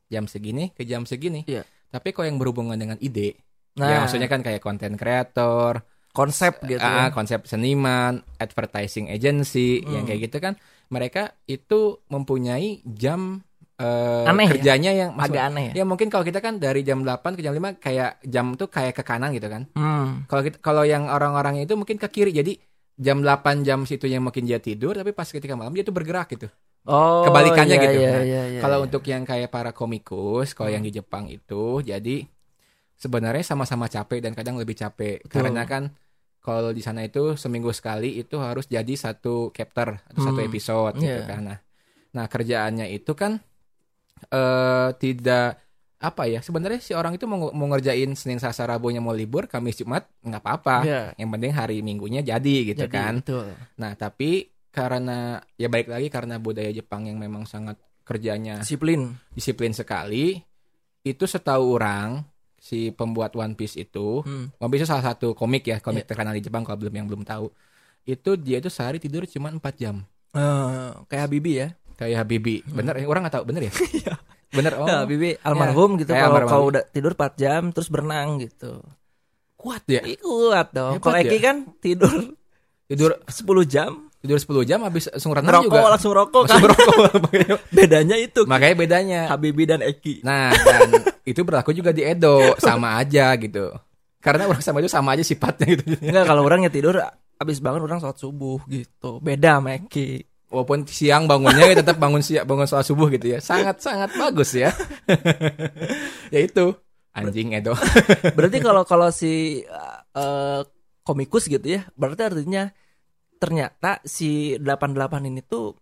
jam segini ke jam segini. Iya. Tapi kalau yang berhubungan dengan ide, Nah, ya maksudnya kan kayak content creator, konsep gitu. ah, ya. konsep seniman, advertising agency, yang Hmm. kayak gitu kan, mereka itu mempunyai jam eh, Aneh ya? kerjanya yang maksud- Agak aneh ya. Ya mungkin kalau kita kan dari jam 8 ke jam 5 kayak jam tuh kayak ke kanan gitu kan. Hmm. Kalau kita kalau yang orang-orang itu mungkin ke kiri. Jadi jam 8 jam situ yang mungkin dia tidur tapi pas ketika malam dia tuh bergerak gitu. Oh, Kebalikannya iya, gitu. iya, Nah, iya, iya, kalau iya. untuk yang kayak para komikus, kalau Hmm. yang di Jepang itu jadi sebenarnya sama-sama capek dan kadang lebih capek Betul. karena kan kalau di sana itu seminggu sekali itu harus jadi satu chapter atau satu Hmm. episode gitu Iya. kan. Nah, nah kerjaannya itu kan eh tidak apa ya sebenarnya si orang itu mau, mau ngerjain Senin Selasa Rabunya mau libur Kamis Jumat nggak apa-apa Iya, yang penting hari Minggunya jadi gitu jadi, kan Betul. nah tapi karena ya baik lagi karena budaya Jepang yang memang sangat kerjanya Disiplin. disiplin sekali itu setahu orang si pembuat One Piece itu Hmm. One Piece itu salah satu komik ya komik terkenal di Jepang kalau belum yang belum tahu itu dia itu sehari tidur cuma 4 jam Eh, kayak Habibie ya. Kayak Habibie bener orang nggak tahu bener ya [LAUGHS] Bener oh. Nah, Bibi almarhum gitu Ya, kalau kau udah tidur 4 jam terus berenang gitu. Kuat ya. Ih, kuat dong. Hebat Kalau Eki ya. kan tidur Tidur 10 jam, tidur 10 jam habis langsung renang ngerokok juga. langsung rokok Langsung kan. [LAUGHS] Makanya- Bedanya itu Makanya bedanya. Habibi dan Eki. Nah, dan itu berlaku juga di Edo, sama aja gitu. Karena orang sama itu sama aja sifatnya gitu. Enggak kalau orangnya tidur habis bangun orang sholat subuh gitu. Beda sama Eki. Walaupun siang bangunnya ya tetap bangun siang bangun sholat subuh gitu ya. Sangat sangat bagus ya. [LAUGHS] ya itu anjing Edo. [LAUGHS] Berarti kalau kalau si eh, komikus gitu ya, berarti artinya ternyata si 88 ini tuh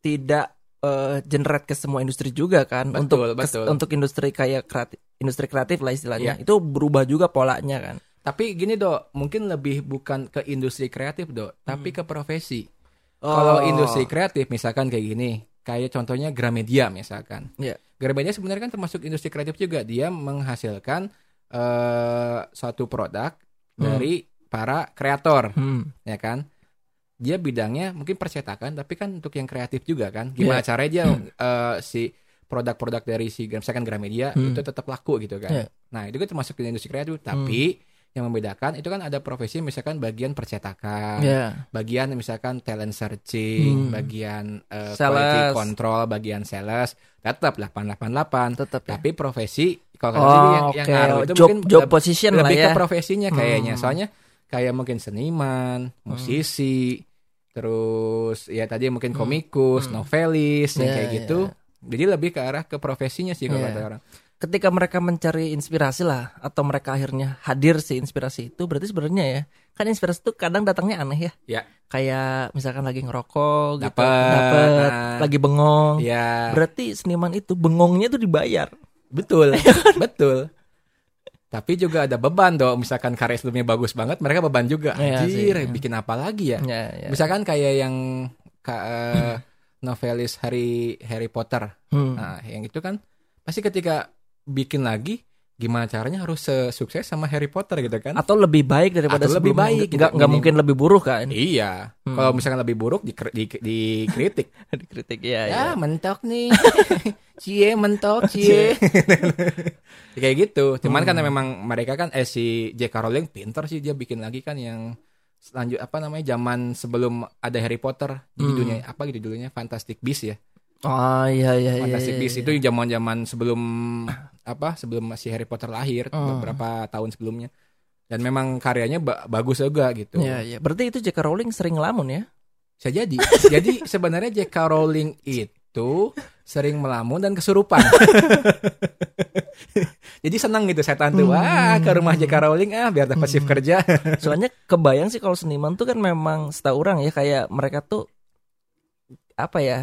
tidak eh, generate ke semua industri juga kan Betul, untuk kes- betul. untuk industri kayak kreatif industri kreatif lah istilahnya. Iya. Itu berubah juga polanya kan. Tapi gini dok, mungkin lebih bukan ke industri kreatif dok, tapi Hmm. ke profesi. Oh. Kalau industri kreatif misalkan kayak gini, kayak contohnya Gramedia misalkan. Iya. Gramedia sebenarnya kan termasuk industri kreatif juga. Dia menghasilkan eh suatu produk dari para kreator, Hmm. ya kan? Dia bidangnya mungkin percetakan, tapi kan untuk yang kreatif juga kan. Gimana caranya dia eh, si produk-produk dari si misalkan Gramedia Hmm. itu tetap laku gitu kan. Iya. Nah, itu kan termasuk di industri kreatif, tapi yang membedakan itu kan ada profesi misalkan bagian percetakan, Ya. bagian misalkan talent searching, Hmm. bagian Sales. quality control, bagian sales, tetap 888. Tetap ya. Tapi profesi kalau kata Oh, yang, oke. yang ngaruh itu job mungkin job position lah lebih ya. ke profesinya kayaknya. Hmm. Soalnya kayak mungkin seniman, musisi, terus ya tadi mungkin komikus, Hmm. novelis, yang Ya, kayak ya. gitu. Jadi lebih ke arah ke profesinya sih kalau Ya. kata orang. Ketika mereka mencari inspirasi lah atau mereka akhirnya hadir si inspirasi itu berarti sebenarnya ya kan inspirasi itu kadang datangnya aneh ya. Ya. Kayak misalkan lagi ngerokok gitu, Dapet, nah. lagi bengong. Ya. Berarti seniman itu bengongnya tuh dibayar. Betul, [LAUGHS] betul. Tapi juga ada beban dong. Misalkan karya sebelumnya bagus banget, mereka beban juga. Iya sih, iya. bikin apa lagi ya? Ya, ya. Misalkan kayak yang ka- eh, novelis Harry Harry Potter. Hmm. Nah, yang itu kan pasti ketika bikin lagi, gimana caranya harus sukses sama Harry Potter gitu kan? Atau lebih baik daripada Atau lebih baik, gitu. Nggak, nggak mungkin lebih buruk kan? Iya. Hmm. Kalau misalkan lebih buruk dikri- di- dikritik. [LAUGHS] Dikritik ya. ya, mentok nih. [LAUGHS] cie mentok, cie. Ya, [LAUGHS] kayak gitu. Cuman Hmm. kan memang mereka kan eh si J.K. Rowling pinter sih dia bikin lagi kan yang lanjut apa namanya zaman sebelum ada Harry Potter di Hmm. dunia apa gitu dulunya Fantastic Beasts ya. Oh iya iya iya. Fantastic iya, Beasts iya. itu zaman-zaman sebelum [COUGHS] apa sebelum si Harry Potter lahir Hmm. beberapa tahun sebelumnya. Dan memang karyanya ba- bagus juga gitu. Iya iya. Berarti itu J.K. Rowling sering ngelamun ya? Bisa jadi. [LAUGHS] jadi sebenarnya J.K. Rowling itu sering melamun dan kesurupan. [LAUGHS] jadi senang gitu setan tuh. Hmm. Wah, ke rumah J.K. Rowling ah biar dapat shift kerja. [LAUGHS] Soalnya kebayang sih kalau seniman tuh kan memang setahu orang ya kayak mereka tuh apa ya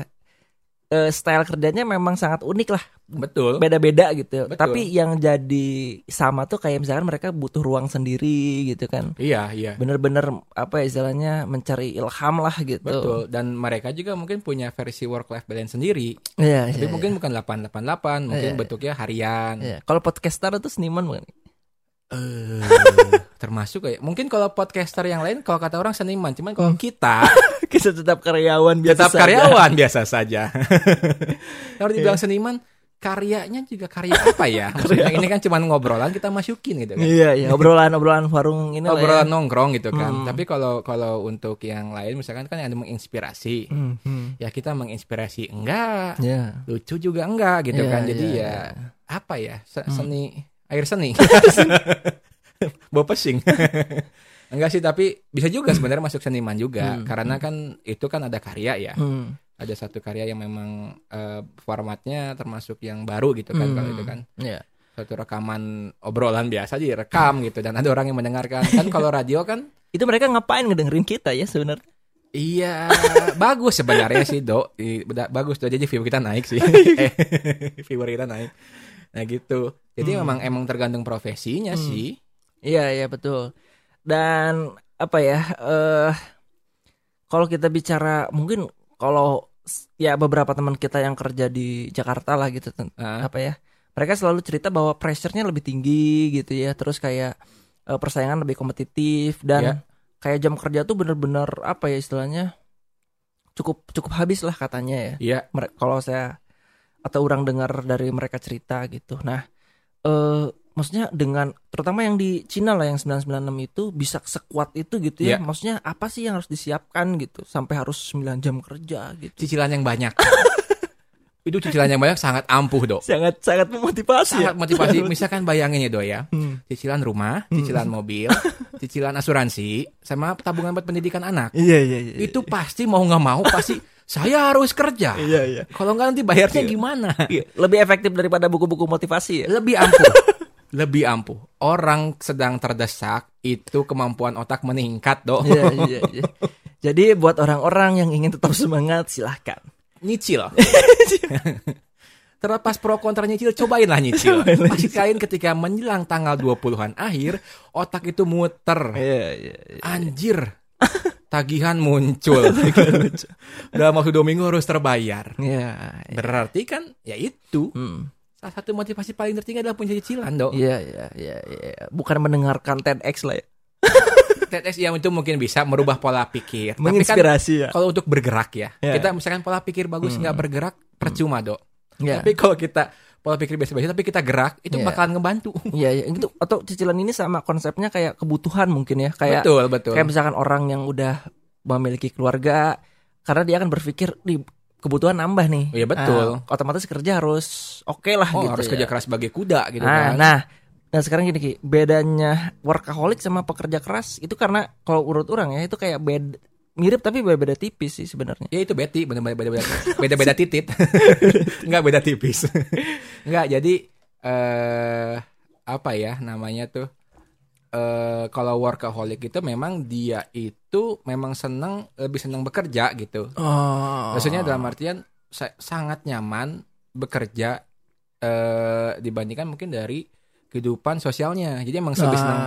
eh, style kerjanya memang sangat unik lah Betul. beda-beda gitu Betul. tapi yang jadi sama tuh kayak misalkan mereka butuh ruang sendiri gitu kan Iya, iya. bener-bener apa ya istilahnya mencari ilham lah gitu Betul. Dan mereka juga mungkin punya versi work life balance sendiri. Iya, Tapi iya, mungkin bukan 888, mungkin Iya. bentuknya harian. iya. kalau podcaster itu seniman bukan Eh, [LAUGHS] termasuk kayak mungkin kalau podcaster yang lain kalau kata orang seniman, cuman kalau kita [LAUGHS] kita tetap karyawan biasa tetap saja. karyawan biasa saja. [LAUGHS] Kalau dibilang seniman, karyanya juga karya apa ya? Maksudnya ini kan cuma ngobrolan kita masukin gitu kan. iya iya obrolan-obrolan warung ini lah ya. Obrolan nongkrong gitu kan. Hmm. Tapi kalau kalau untuk yang lain misalkan kan ada menginspirasi. Hmm, hmm. Ya kita menginspirasi enggak, Iya. lucu juga enggak gitu Iya, kan. Jadi iya, ya iya. apa ya? se- Seni air seni. [LAUGHS] Bawa pesing. [LAUGHS] Enggak sih, tapi bisa juga sebenarnya masuk seniman juga Hmm, karena kan itu kan ada karya ya. Hmm. ada satu karya yang memang eh, formatnya termasuk yang baru gitu kan Hmm. kalau itu kan Iya. satu rekaman obrolan biasa direkam gitu dan ada orang yang mendengarkan kan kalau radio kan [LAUGHS] Itu mereka ngapain ngedengerin kita ya sebenarnya? iya bagus sebenarnya sih do I- beda- bagus do jadi view kita naik sih eh, viewer kita naik nah gitu jadi Hmm. memang emang tergantung profesinya Hmm. sih Iya iya betul. Dan apa ya? eh kalau kita bicara mungkin kalau ya beberapa teman kita yang kerja di Jakarta lah gitu Nah, apa ya? Mereka selalu cerita bahwa pressure-nya lebih tinggi gitu ya. Terus kayak eh, persaingan lebih kompetitif dan Ya. kayak jam kerja tuh bener-bener apa ya istilahnya cukup cukup habis lah katanya ya. iya Mere- Kalau saya atau orang dengar dari mereka cerita gitu. Nah, eh maksudnya dengan terutama yang di Cina lah yang 996 itu bisa sekuat itu gitu ya. Iya. Maksudnya apa sih yang harus disiapkan gitu sampai harus 9 jam kerja gitu. Cicilan yang banyak. [LAUGHS] itu cicilan yang banyak sangat ampuh, Dok. Sangat sangat memotivasi Sangat motivasi. Misalkan bayangin ya, Dok ya. Hmm. Cicilan rumah, cicilan mobil, [LAUGHS] cicilan asuransi, sama tabungan buat pendidikan anak. Iya iya iya. Itu pasti mau nggak mau pasti saya harus kerja. Iya iya. Kalau nggak nanti bayarnya gimana? Iya, Lebih efektif daripada buku-buku motivasi ya. Lebih ampuh. [LAUGHS] Lebih ampuh. Orang sedang terdesak, itu kemampuan otak meningkat, Dok. Iya iya iya. Jadi buat orang-orang yang ingin tetap semangat silahkan. nyicil. [LAUGHS] [LAUGHS] Terlepas pro kontra nyicil, cobainlah nyicil. Pasti kalian ketika menjelang tanggal 20-an akhir, otak itu muter. Iya iya. iya. Anjir. Tagihan muncul. [LAUGHS] Dalam waktu dua minggu harus terbayar. Iya. iya. Berarti kan ya itu. Hmm. Salah satu motivasi paling tertinggi adalah punya cicilan, Dok. Iya iya iya iya. Bukan mendengarkan TEDx lah ya. [LAUGHS] TEDx yang itu mungkin bisa merubah pola pikir. Tapi kan Menginspirasi ya. kalau untuk bergerak ya, Ya. kita misalkan pola pikir bagus nggak bergerak, percuma, Dok. Iya. Tapi kalau kita pola pikir biasa-biasa tapi kita gerak, itu Iya. bakalan ngebantu. [LAUGHS] Iya iya gitu. Atau cicilan ini sama konsepnya kayak kebutuhan mungkin ya. Kayak betul, betul. kayak misalkan orang yang udah memiliki keluarga karena dia akan berpikir di kebutuhan nambah nih. Iya, betul. Nah, otomatis kerja harus oke lah oh, gitu. harus ya. kerja keras sebagai kuda gitu nah, kan. nah, nah sekarang gini Ki, bedanya workaholic sama pekerja keras itu karena kalau urut orang ya itu kayak beda mirip tapi beda-beda tipis sih sebenarnya. Ya itu Betty benar-benar beda-beda [LAUGHS] beda-beda titit. [LAUGHS] Enggak beda tipis. [LAUGHS] Enggak, jadi eh apa ya namanya tuh? Eh kalau workaholic itu memang dia itu memang senang lebih senang bekerja gitu. Oh. Maksudnya dalam artian sa- sangat nyaman bekerja eh dibandingkan mungkin dari kehidupan sosialnya. Jadi emang lebih senang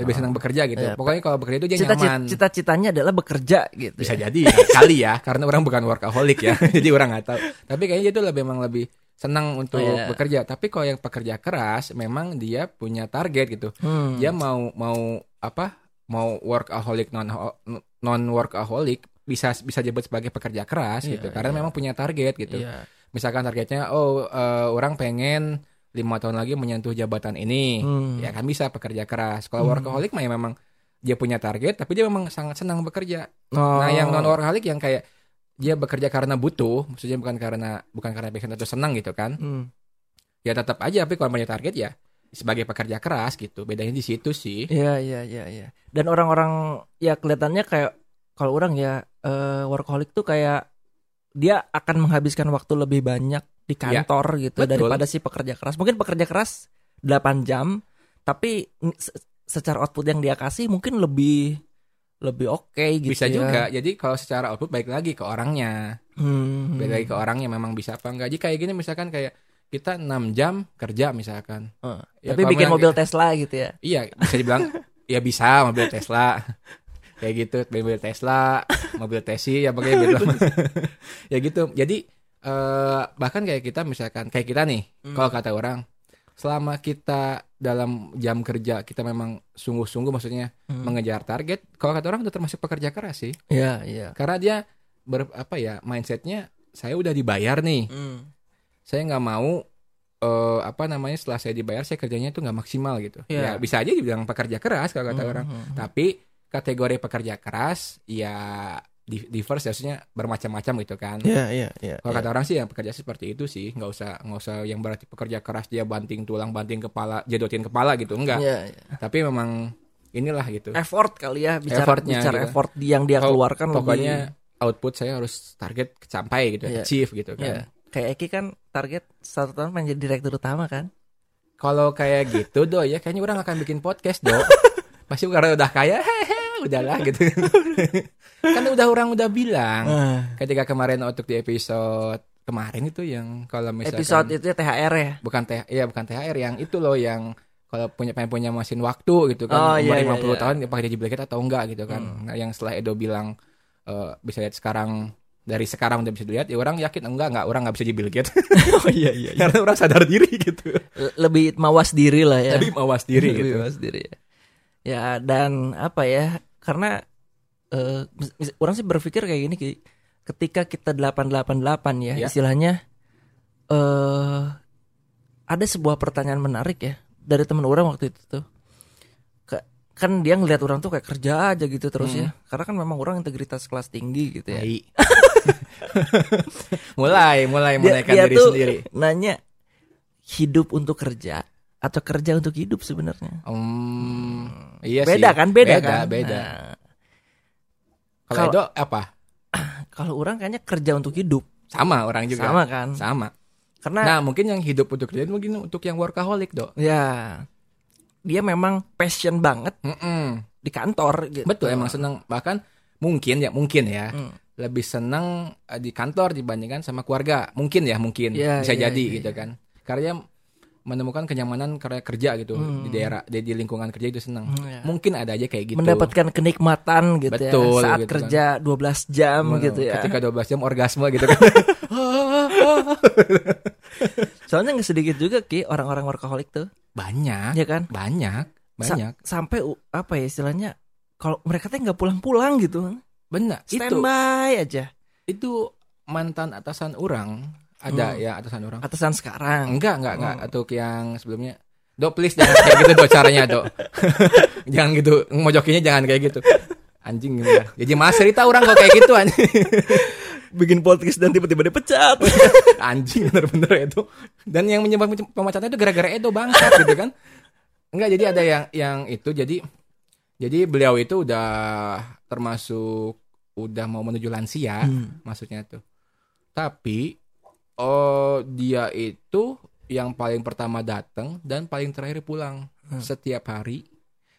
lebih senang bekerja gitu. Iya, Pokoknya kalau bekerja itu dia Cita, nyaman. cita-citanya adalah bekerja gitu. Bisa ya. jadi ya, [LAUGHS] kali ya, karena orang bukan workaholic ya, [LAUGHS] jadi orang nggak tahu. Tapi kayaknya itu lebih memang lebih senang untuk Oh, iya. bekerja. Tapi kalau yang pekerja keras, memang dia punya target gitu. Hmm. Dia mau mau apa? Mau workaholic non non workaholic bisa bisa disebut sebagai pekerja keras Iya, gitu. Karena iya. memang punya target gitu. Iya. Misalkan targetnya, oh eh, orang pengen lima tahun lagi menyentuh jabatan ini, Hmm. ya kan bisa pekerja keras. Kalau Hmm. workaholic mah ya memang dia punya target, tapi dia memang sangat senang bekerja. Oh. Nah, yang non workaholic yang kayak dia bekerja karena butuh, maksudnya bukan karena bukan karena passion atau senang gitu kan. Hmm. Ya tetap aja tapi kalau punya target ya sebagai pekerja keras gitu. Bedanya di situ sih. Iya iya iya iya. Dan orang-orang ya kelihatannya kayak kalau orang ya eh, workaholic tuh kayak dia akan menghabiskan waktu lebih banyak di Iya, kantor gitu betul. daripada si pekerja keras. Mungkin pekerja keras 8 jam tapi secara output yang dia kasih mungkin lebih lebih oke gitu bisa ya. juga. Jadi kalau secara output baik lagi ke orangnya. Hmm. Baik lagi ke orangnya memang bisa apa enggak. Jadi kayak gini misalkan kayak kita 6 jam kerja misalkan. Eh, Ya, tapi bikin mobil Tesla gitu ya. Iya, bisa dibilang ya bisa mobil Tesla. [LAUGHS] Kayak gitu, mobil Tesla, mobil Tesi ya pakai gitu. [LAUGHS] ya gitu. Jadi eh bahkan kayak kita misalkan kayak kita nih, Hmm. kalau kata orang selama kita dalam jam kerja kita memang sungguh-sungguh maksudnya Hmm. mengejar target, kalau kata orang itu termasuk pekerja keras sih. Iya iya. Karena dia ber apa ya, mindsetnya saya udah dibayar nih. Hmm. Saya nggak mau eh apa namanya setelah saya dibayar saya kerjanya itu nggak maksimal gitu. Iya. Ya bisa aja dibilang pekerja keras kalau kata Hmm, orang. hmm, hmm. Tapi kategori pekerja keras ya diverse ya, maksudnya bermacam-macam gitu kan. Iya iya iya. Kalau kata orang sih yang pekerja seperti itu sih, nggak usah nggak usah yang berarti pekerja keras dia banting tulang, banting kepala, jedotin kepala gitu, enggak. Iya, iya. Tapi memang inilah gitu. effort kali ya bicara Effortnya bicara gitu. effort yang dia keluarkan Pokoknya lebih output saya harus target sampai gitu, Iya. achieve gitu ya, kan. kayak Eki kan target satu tahun pengen jadi direktur utama kan Kalau kayak gitu do ya kayaknya orang akan bikin podcast do. [LAUGHS] Pasti karena udah kaya, hehe, udahlah [LAUGHS] gitu. kan udah orang udah bilang ketika kemarin untuk di episode kemarin itu yang kalau misalkan episode itu ya THR ya bukan TH, iya bukan THR yang itu loh yang kalau punya pengen punya mesin waktu gitu kan Oh, umur iya, iya, 50 iya. tahun pakai gaji blanket atau enggak gitu kan. Hmm. Nah, yang setelah Edo bilang eh, bisa lihat sekarang dari sekarang udah bisa dilihat ya orang yakin enggak enggak orang nggak bisa jadi Bill Gates [LAUGHS] oh iya iya karena orang sadar diri gitu lebih mawas diri lah ya tapi mawas diri [LAUGHS] Lebih gitu mawas diri ya ya dan apa ya karena eh, mis- orang sih berpikir kayak gini Ki. ketika kita 888 ya Ya. istilahnya eh ada sebuah pertanyaan menarik ya dari teman orang waktu itu tuh. Ka- Kan dia ngelihat orang tuh kayak kerja aja gitu terus ya. Karena kan memang orang integritas kelas tinggi gitu ya. [LAUGHS] Mulai, mulai Dia, menaikkan dia diri tuh sendiri. nanya hidup untuk kerja atau kerja untuk hidup sebenarnya. Hmm, iya beda sih. kan? Beda, beda kan? Beda. Nah, Kalau Edo apa? kalau orang kayaknya kerja untuk hidup. Sama orang juga. Sama kan? Sama. Karena Nah, mungkin yang hidup untuk kerjaan mungkin untuk yang workaholic, Dok. ya dia memang passion banget Mm-mm. di kantor gitu. Betul, emang senang. Bahkan mungkin ya, mungkin ya. Hmm. Lebih senang eh, di kantor dibandingkan sama keluarga. Mungkin ya, mungkin. Iya, Bisa iya, jadi iya, gitu kan. Karena menemukan kenyamanan karena kerja gitu di daerah di, di lingkungan kerja itu senang. Hmm, iya. Mungkin ada aja kayak gitu. mendapatkan kenikmatan gitu Betul, ya saat gitu kan. kerja 12 jam Betul. gitu ya. Ketika 12 jam orgasme gitu kan. [LAUGHS] Soalnya nggak sedikit juga ki orang-orang workaholic tuh, banyak, ya kan? banyak, Sa- banyak. sampai u- apa ya istilahnya kalau mereka tuh nggak pulang-pulang gitu, Benar. Standby aja. itu mantan atasan orang ada Hmm. ya atasan orang. Atasan sekarang. Enggak, enggak, enggak. Oh. Atau yang sebelumnya. Dok, please jangan kayak gitu dok caranya dok. [LAUGHS] jangan gitu. Mojokinya jangan kayak gitu. Anjing gitu ya. Jadi mas cerita orang kok kayak gitu anjing. [LAUGHS] Bikin podcast dan tiba-tiba dipecat. [LAUGHS] anjing bener-bener itu. Dan yang menyebabkan pemecatan itu gara-gara Edo bangsat gitu kan. Enggak, jadi ada yang yang itu jadi jadi beliau itu udah termasuk udah mau menuju lansia Hmm. maksudnya tuh. Tapi oh dia itu yang paling pertama datang dan paling terakhir pulang Hmm. setiap hari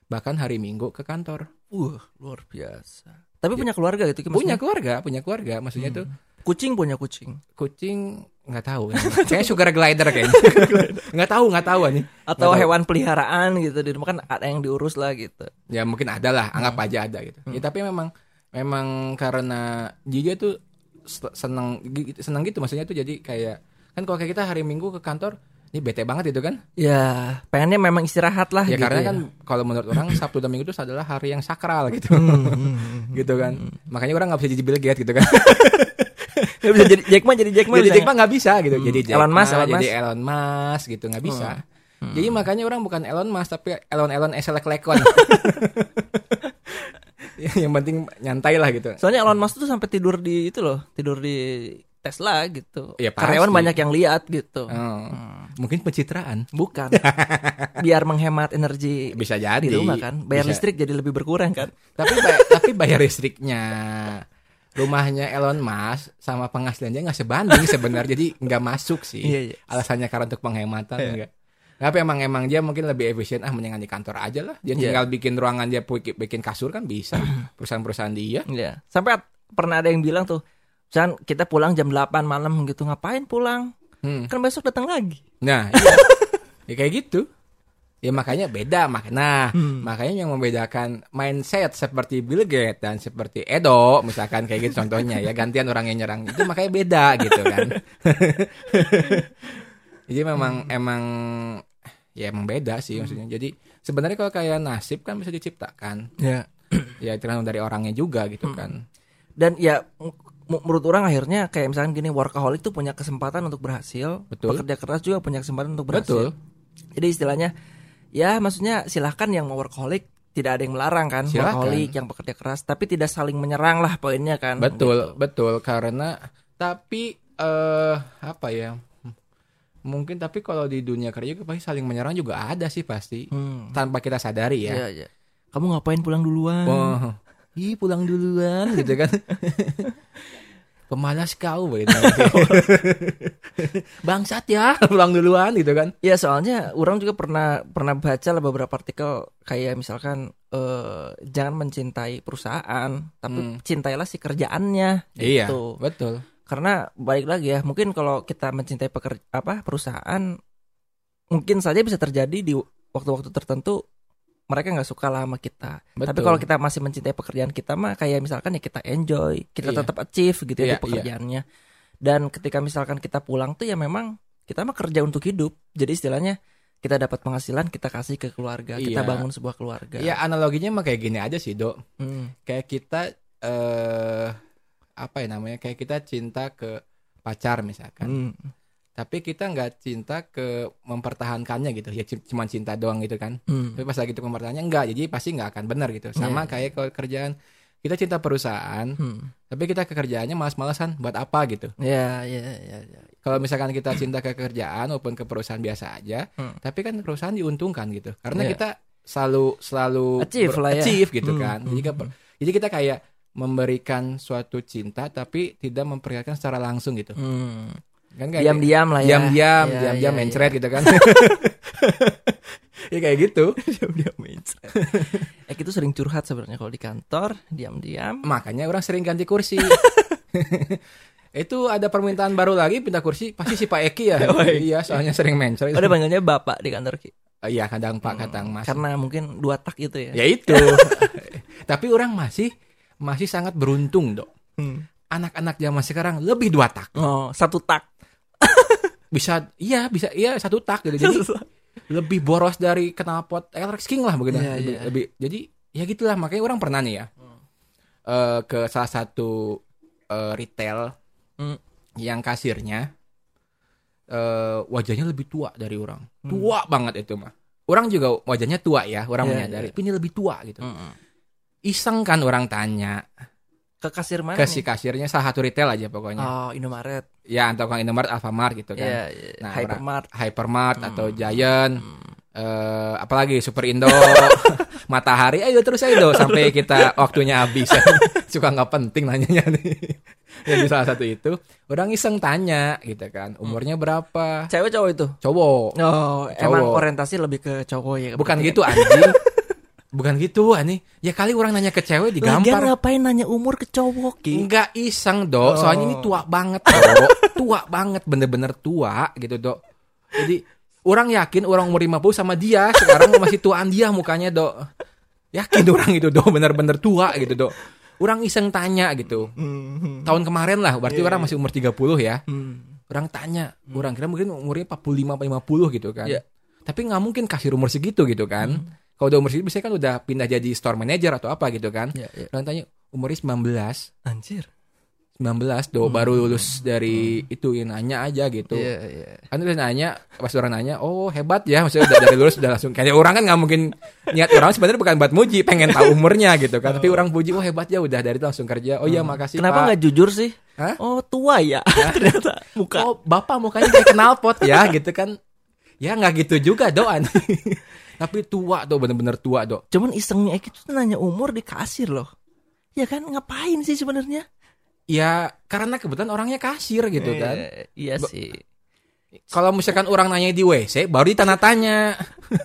bahkan hari Minggu ke kantor. Wah, luar biasa. Tapi punya keluarga gitu Punya maksudnya? keluarga, punya keluarga maksudnya Hmm. tuh kucing punya kucing. kucing nggak tahu [LAUGHS] kayak sugar glider kayaknya [LAUGHS] nggak tahu nggak tahu nih Atau tahu. hewan peliharaan gitu di rumah kan ada yang diurus lah gitu. ya mungkin ada lah anggap Hmm. aja ada gitu ya tapi memang memang karena dia tuh se- senang gi- senang gitu maksudnya tuh jadi kayak kan kalau kayak kita hari Minggu ke kantor ini bete banget itu kan? Ya, pengennya memang istirahat lah ya gitu karena ya. kan kalau menurut orang [CLEARS THROAT] Sabtu dan Minggu itu adalah hari yang sakral gitu. Hmm, [LAUGHS] gitu kan. makanya orang nggak bisa jadi Bill Gates gitu kan. [LAUGHS] Nggak bisa jadi Jack Ma jadi Jack Ma jadi Jack Ma nggak bisa gitu. Jadi Jack Elon Musk, Elon jadi Musk. Elon Musk gitu nggak bisa. Jadi makanya orang bukan Elon Musk tapi Elon Elon eselek lekon [LAUGHS] [LAUGHS] yang penting nyantai lah gitu Soalnya Elon Musk tuh sampai tidur di itu loh, tidur di Tesla gitu. Iya, pasti. Karyawan banyak yang lihat gitu. Oh, mungkin pencitraan Bukan. [LAUGHS] Biar menghemat energi bisa jadi di rumah kan. Bayar Bisa. listrik jadi lebih berkurang kan. tapi ba- tapi bayar listriknya rumahnya Elon Musk sama penghasilannya nggak sebanding sebenarnya jadi nggak masuk sih Iya, iya. alasannya karena untuk penghematan enggak tapi emang emang dia mungkin lebih efisien ah mendingan di kantor aja lah dia Iya. tinggal bikin ruangan dia bikin kasur kan bisa [LAUGHS] perusahaan-perusahaan dia Iya. Sampai pernah ada yang bilang tuh, Chan kita pulang jam 8 malam gitu ngapain pulang? Hmm. Kan besok datang lagi. Nah, iya. [LAUGHS] ya kayak gitu. Ya makanya beda mak. Nah, Hmm. makanya yang membedakan mindset seperti Bill Gates dan seperti Edo, misalkan kayak gitu contohnya ya gantian orang yang nyerang itu makanya beda gitu kan. [LAUGHS] Jadi memang Hmm. emang ya emang beda sih maksudnya. Jadi sebenarnya kalau kayak nasib kan bisa diciptakan. Ya. [CLEARS THROAT] Ya tergantung dari orangnya juga gitu Hmm. kan. Dan ya menurut orang akhirnya kayak misalkan gini workaholic tuh punya kesempatan untuk berhasil, Betul. pekerja keras juga punya kesempatan untuk berhasil. Betul. Jadi istilahnya ya maksudnya silahkan yang mau workaholic tidak ada yang melarang kan Silakan. workaholic yang bekerja keras tapi tidak saling menyerang lah poinnya kan. Betul, Gitu. betul karena tapi eh apa ya? Mungkin tapi kalau di dunia kerja juga pasti saling menyerang juga ada sih pasti Hmm. tanpa kita sadari ya. Iya, iya. Kamu ngapain pulang duluan? Oh, ih pulang duluan [LAUGHS] gitu kan. Pemalas kau gitu. [LAUGHS] Bangsat ya, [LAUGHS] pulang duluan gitu kan. Ya soalnya orang juga pernah pernah baca lah beberapa artikel kayak misalkan eh, jangan mencintai perusahaan tapi Hmm. cintailah si kerjaannya Iya, gitu. betul. Karena balik lagi ya mungkin kalau kita mencintai peker, apa perusahaan mungkin saja bisa terjadi di waktu-waktu tertentu mereka nggak suka lah sama kita. Tapi Betul. kalau kita masih mencintai pekerjaan kita mah kayak misalkan ya kita enjoy, kita Iya. tetap achieve gitu Iya, ya di iya. pekerjaannya. Dan ketika misalkan kita pulang tuh ya memang kita mah kerja untuk hidup. Jadi istilahnya kita dapat penghasilan kita kasih ke keluarga, kita Iya. bangun sebuah keluarga. Ya analoginya mah kayak gini aja sih, Dok. Hmm. Kayak kita eh apa ya namanya? Kayak kita cinta ke pacar misalkan. Hmm. tapi kita nggak cinta ke mempertahankannya gitu ya cuma cinta doang gitu kan Hmm. tapi pas lagi itu mempertahankannya enggak jadi pasti nggak akan benar gitu sama Iya. kayak kalau kerjaan kita cinta perusahaan Hmm. tapi kita ke kerjaannya malas-malasan buat apa gitu Ya, ya, ya, ya. kalau misalkan kita cinta ke kerjaan maupun ke perusahaan biasa aja Hmm. tapi kan perusahaan diuntungkan gitu karena Iya. kita selalu selalu Achieve lah ya. achieve gitu Hmm, kan hmm, jadi, ke- jadi kita kayak memberikan suatu cinta tapi tidak memperlihatkan secara langsung gitu Hmm. kan kayak Diam-diam lah ya. diam-diam Ya, diam-diam ya, mencret ya. gitu kan [LAUGHS] [LAUGHS] ya kayak gitu [LAUGHS] Diam-diam mencret. eh itu sering curhat sebenarnya kalau di kantor, diam-diam. makanya orang sering ganti kursi itu ada permintaan baru lagi pindah kursi pasti si Pak Eki ya Oh, iya soalnya sering mencret Ada panggilnya bapak di kantor Ki. Oh, iya kadang Pak kadang Mas Karena mungkin dua tak gitu ya. ya itu tapi orang masih masih sangat beruntung dok Hmm. anak-anak zaman sekarang lebih dua tak Oh, satu tak. [LAUGHS] bisa iya bisa iya satu tak gitu jadi lebih boros dari knalpot Electric King lah begitu Iya, lebih, iya. lebih- jadi ya gitulah makanya orang pernah nih ya eh, ke salah satu eh, retail Hmm. yang kasirnya eh, wajahnya lebih tua dari orang Hmm. tua banget itu mah orang juga wajahnya tua ya orang Iya, menyadari tapi ini lebih tua gitu Mm-mm. Iseng kan orang tanya Ke kasir mana? ke si kasirnya salah satu retail aja pokoknya Oh, Indomaret. ya atau kan Indomaret Alfamart gitu kan Iya, iya. Nah, Hypermart. Hypermart Hmm. atau Giant eh apalagi Super Indo [LAUGHS] Matahari ayo terus ayo sampai kita waktunya habis [LAUGHS] suka nggak penting nanyanya nih [LAUGHS] jadi salah satu itu orang iseng tanya gitu kan umurnya berapa Cewek cowok itu? cowok Oh, emang Cowok. orientasi lebih ke cowok ya. bukan berarti gitu anjing bukan gitu ani ya kali orang nanya ke cewek kan? Lagian digampar ngapain nanya umur ke cowok, Ki? Enggak iseng dok, soalnya ini Oh. tua banget dok, [LAUGHS] tua banget, bener-bener tua gitu dok. Jadi orang yakin orang umur 50 sama dia sekarang masih tuaan dia mukanya dok. Yakin orang itu dok, bener-bener tua gitu dok. Orang iseng tanya gitu. Hmm. Tahun kemarin lah, berarti Iya, orang masih umur 30 ya. Hmm. Orang tanya, orang kira mungkin umurnya 45 50 gitu kan. Iya. Tapi nggak mungkin kasih umur segitu gitu kan. Kalau udah umur segitu biasanya kan udah pindah jadi store manager atau apa gitu kan. Ya, ya. Orang tanya umurnya 19. Anjir. 19 do baru lulus dari itu yang nanya aja gitu. Iya, iya. Kan udah nanya pas orang nanya, "Oh, hebat ya." Maksudnya udah dari lulus udah langsung kayak orang kan nggak mungkin niat orang sebenarnya bukan buat muji, pengen tahu umurnya gitu kan. Tapi orang puji, "Oh, hebat ya udah dari itu langsung kerja." Oh iya, makasih Kenapa Pak." nggak jujur sih? Hah? Oh, tua ya. [LAUGHS] [LAUGHS] Ternyata muka. Oh, Bapak mukanya kayak knalpot ya gitu kan. Ya nggak gitu juga, doan. [LAUGHS] Tapi tua tuh bener-bener tua, Dok. Cuman isengnya Eki tuh nanya umur di kasir loh. Ya kan ngapain sih sebenarnya? Ya karena kebetulan orangnya kasir gitu kan. Eh, iya sih. Kalau misalkan orang nanya di WC, baru ditanya-tanya.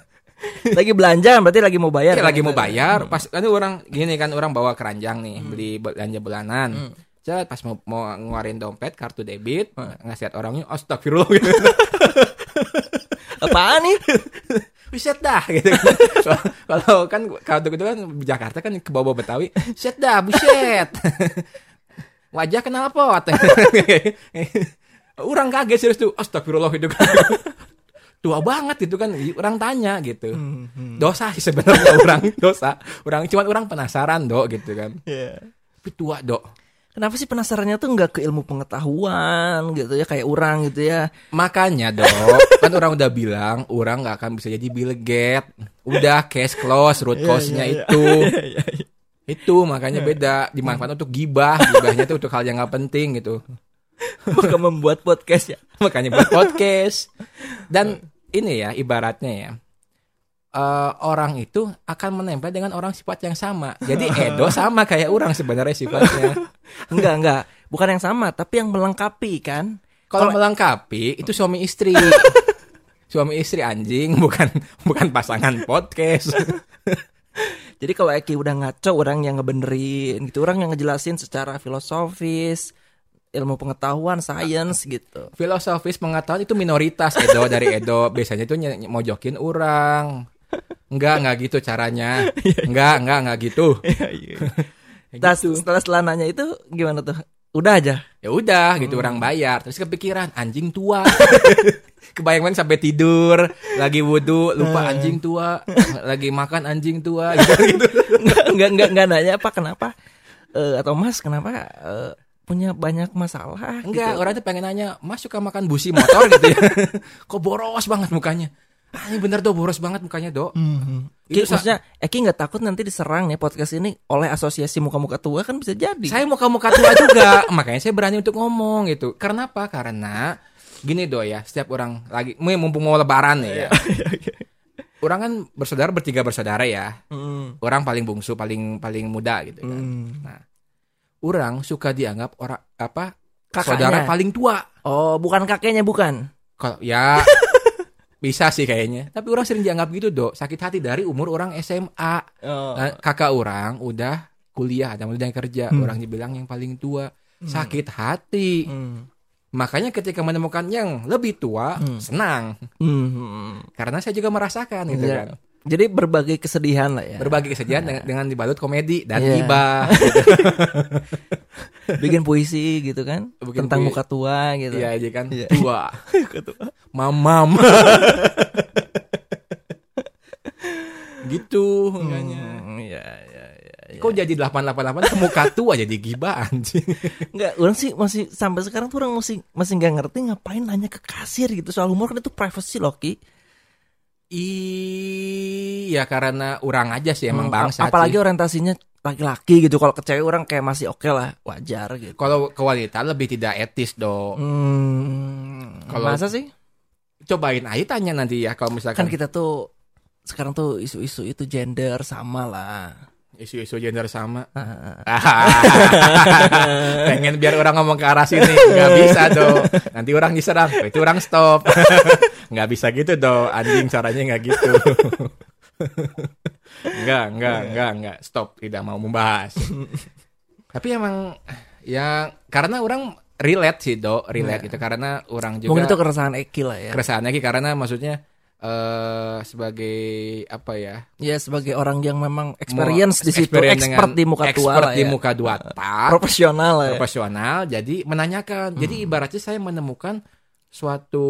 [LAUGHS] Lagi belanja berarti lagi mau bayar. Kayak kan? lagi mau bayar, pas kan orang gini kan orang bawa keranjang nih, beli belanja bulanan. Hmm. Cet, pas mau, mau ngeluarin dompet kartu debit, ngasih lihat orangnya astagfirullah gitu. [LAUGHS] Apaan nih? [LAUGHS] Buset dah [LAUGHS] gitu kan. Kalau kan kalau gitu kan Jakarta kan ke bawah Betawi, buset dah, buset. [LAUGHS] Wajah kenal pot. [LAUGHS] orang kaget serius tuh, astagfirullah gitu kan. Tua banget itu kan, orang tanya gitu. Hmm, Dosa sih sebenarnya orang, dosa. Orang cuman orang penasaran, Dok, gitu kan. Iya. Tapi tua, Dok. Kenapa sih penasarannya tuh nggak ke ilmu pengetahuan gitu ya kayak orang gitu ya? Makanya dok, [LAUGHS] kan orang udah bilang orang nggak akan bisa jadi Bill Gates. Udah cash close, root Iya, cause-nya itu. [LAUGHS] Itu makanya beda. Dimanfaatkan untuk gibah, gibahnya itu untuk hal yang nggak penting gitu. Maka membuat podcast ya. [LAUGHS] Makanya buat podcast. Dan ini ya ibaratnya ya. Eh, orang itu akan menempel dengan orang sifat yang sama. Jadi Edo [LAUGHS] sama kayak orang sebenarnya sifatnya. [LAUGHS] Enggak enggak, bukan yang sama tapi yang melengkapi kan. Kalau melengkapi itu suami istri. [LAUGHS] suami istri anjing bukan bukan pasangan podcast. Jadi kalau Eki udah ngaco orang yang ngebenerin gitu, orang yang ngejelasin secara filosofis, ilmu pengetahuan, sains gitu. Filosofis pengetahuan itu minoritas Edo dari Edo. Biasanya itu mojokin orang. Enggak, enggak gitu caranya. [LAUGHS] Enggak, enggak, enggak gitu. [LAUGHS] [LAUGHS] Setelah, setelah setelah nanya itu gimana tuh? Udah aja. Ya udah gitu orang bayar. Terus kepikiran anjing tua. Kebayang banget sampai tidur, lagi wudhu, lupa anjing tua, lagi makan anjing tua gitu. gitu. enggak enggak enggak enggak nanya apa kenapa Eh, atau Mas kenapa eh, punya banyak masalah. Enggak, gitu. orang tuh pengen nanya, Mas suka makan busi motor gitu ya? Kok boros banget mukanya? Ah, ini bener do, boros banget mukanya do. Mhm. Itu Ki, maksudnya Eki nggak takut nanti diserang nih podcast ini oleh asosiasi muka-muka tua kan bisa jadi. Saya muka-muka tua juga, [LAUGHS] makanya saya berani untuk ngomong gitu. Karena apa? Karena gini do ya, setiap orang lagi, mumpung mau lebaran nih ya. [LAUGHS] orang kan bersaudara bertiga bersaudara ya. Hmm. Orang paling bungsu, paling paling muda gitu kan. Hmm. Orang suka dianggap orang apa? Kakaknya. Saudara paling tua. Oh, bukan kakeknya bukan. Kalau ya [LAUGHS] bisa sih kayaknya. Tapi orang sering dianggap gitu, Dok. Sakit hati dari umur orang SMA. Oh. Nah, kakak orang udah kuliah, ada udah kerja. Hmm. Orang dibilang yang paling tua. Sakit hati. Hmm. Makanya ketika menemukan yang lebih tua, Hmm. senang. Hmm. Karena saya juga merasakan gitu Iya. kan. Jadi berbagai kesedihan lah ya. Berbagi kesedihan dengan, dengan dibalut komedi dan Iya. gibah. [LAUGHS] Bikin puisi gitu kan. Bikin tentang pui- muka tua gitu. Iya aja kan. Iya. Tua. [LAUGHS] Mamam. [LAUGHS] gitu. Hmm, Iya, iya, iya. iya. Kok jadi 888 ke muka tua jadi gibah anjing. Enggak, orang sih masih sampai sekarang tuh orang masih masih nggak ngerti ngapain nanya ke kasir gitu soal humor kan itu privacy loh Ki. Iya karena orang aja sih emang Hmm, bangsa. Apalagi orientasinya laki-laki gitu. Kalau ke cewek orang kayak masih oke lah, wajar gitu. kalau ke wanita lebih tidak etis dong. Hmm, Kalau- masa sih? Cobain aja tanya nanti ya kalau Kan misalkan kita tuh sekarang tuh isu-isu itu gender sama lah. Isu-isu gender sama. Ah. [LAUGHS] Pengen biar orang ngomong ke arah sini nggak bisa dong. Nanti orang diserang, itu orang stop. [LAUGHS] nggak bisa gitu dong. Anjing caranya nggak gitu. [LAUGHS] Nggak, nggak, nggak, nggak. Stop. Tidak mau membahas. Tapi emang ya karena orang relate sih dok, relate gitu karena orang juga Mungkin itu keresahan Eki lah ya. keresahannya Ki, karena maksudnya eh sebagai apa ya Ya sebagai orang yang memang experience di situ, experience expert di muka tua expert di ya. muka dua tak Profesional lah ya. profesional jadi menanyakan jadi Hmm. ibaratnya saya menemukan suatu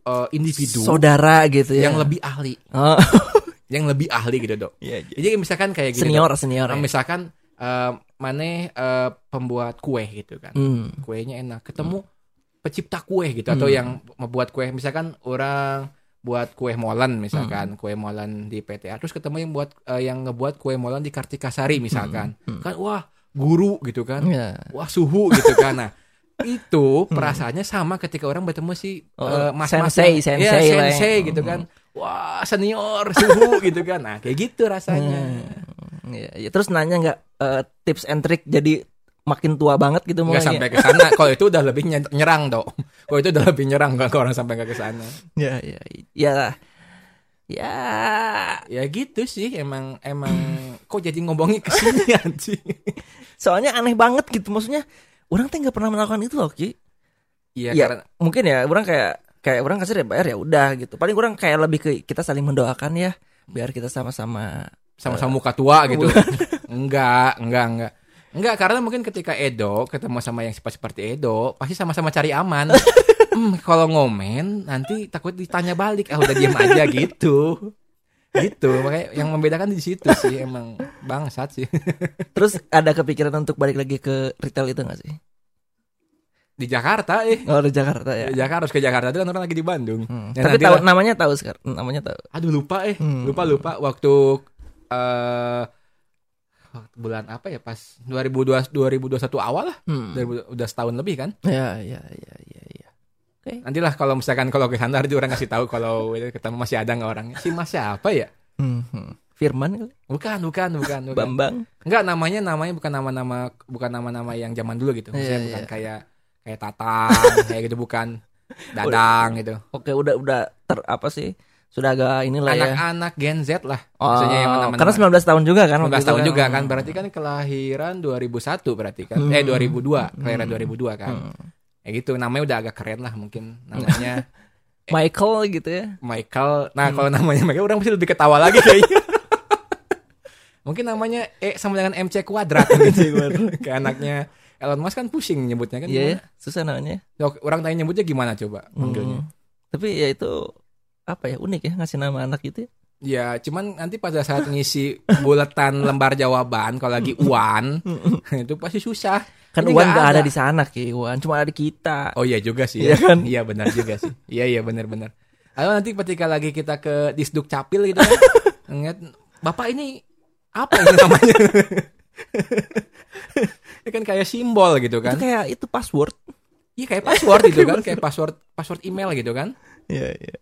eh, individu Saudara gitu ya. yang lebih ahli Oh, [LAUGHS] yang lebih ahli gitu dok iya, iya. jadi misalkan kayak gini Senior, Dok. senior. Nah, ya. misalkan eh, maneh eh, pembuat kue gitu kan Hmm. kuenya enak ketemu pencipta kue gitu atau Hmm. yang membuat kue misalkan orang buat kue molen Hmm. misalkan kue molen di PTA terus ketemu yang buat eh, yang ngebuat kue molen di Kartikasari misalkan Hmm. kan wah guru gitu kan Iya. wah suhu gitu kan nah [LAUGHS] itu perasaannya sama ketika orang bertemu si Oh, eh, mas sensei, sensei ya, lah ya. sensei gitu kan wah senior suhu [LAUGHS] gitu kan nah kayak gitu rasanya Hmm. Iya, iya. Terus nanya nggak eh, tips and trick jadi makin tua banget gitu nggak mulainya? sampai ke sana kalau itu udah lebih nye- nyerang dong kalau itu udah lebih nyerang nggak orang sampai nggak ke sana Ya, ya, ya. Ya, ya gitu sih emang emang kok jadi ngomongin ke sini [LAUGHS] anjing soalnya aneh banget gitu maksudnya. Orang teh nggak pernah melakukan itu loh, Ki. iya Ya, karena mungkin ya orang kayak kayak orang kasih ya bayar ya udah gitu. Paling orang kayak lebih ke kita saling mendoakan ya biar kita sama-sama sama-sama muka tua gitu [LAUGHS] enggak enggak enggak enggak karena mungkin ketika Edo ketemu sama yang sifat seperti Edo pasti sama-sama cari aman [LAUGHS] hmm, kalau ngomen nanti takut ditanya balik ah udah diam aja gitu gitu makanya yang membedakan di situ sih emang bangsat sih [LAUGHS] Terus ada kepikiran untuk balik lagi ke retail itu gak sih? di Jakarta eh Oh, di Jakarta ya. Di Jakarta harus ke Jakarta itu kan orang lagi di Bandung Hmm. Ya, Tapi tahu namanya tahu sekarang. Namanya tahu. aduh lupa eh Hmm. lupa lupa waktu eh bulan apa ya pas 2002 2021 awal lah Hmm. 2000 udah setahun lebih kan Ya, ya, ya, ya, ya. Nantilah kalau misalkan kalau ke sana nanti orang kasih tahu kalau ketemu masih ada nggak orangnya. Si Mas siapa ya? Hmm. Firman kali? Bukan, bukan, bukan, bukan. Bambang. Enggak namanya namanya bukan nama-nama bukan nama-nama yang zaman dulu gitu. Maksudnya Iya, bukan iya. kayak kayak Tatang kayak gitu bukan. Dadang gitu. Oke, udah udah ter apa sih? Sudah agak inilah ya. Anak-anak Gen Z lah. Oh, Maksudnya yang nama-nama. karena 19 tahun juga kan 19 waktu itu tahun juga kan Hmm. berarti kan kelahiran 2001 berarti kan. Hmm. Eh 2002, kelahiran 2002 kan. Hmm. Ya gitu namanya udah agak keren lah mungkin namanya [LAUGHS] Michael gitu ya. Michael. Nah, Hmm. kalau namanya Michael orang pasti lebih ketawa lagi kayaknya. [LAUGHS] Mungkin namanya E sama dengan MC kuadrat gitu. [LAUGHS] Kayak anaknya Elon Musk kan pusing nyebutnya kan. Iya, ya, susah namanya. Orang tanya nyebutnya gimana coba manggilnya? Hmm. Tapi ya itu apa ya unik ya ngasih nama anak gitu ya. Ya, cuman nanti pada saat ngisi buletan [LAUGHS] lembar jawaban kalau lagi [LAUGHS] uan [LAUGHS] itu pasti susah. Kan Ini nggak nggak ada ada. di sana ki, Wan cuma ada di kita. Oh iya juga sih Iya ya. kan? Iya benar juga sih. Iya iya benar-benar. Lalu nanti ketika lagi kita ke Disduk Capil gitu kan. ngeliat Bapak ini apa ini namanya? Ini kan kayak simbol gitu Itu kan. kayak itu password. Iya kayak password gitu kan, kayak password password email gitu kan. Iya iya.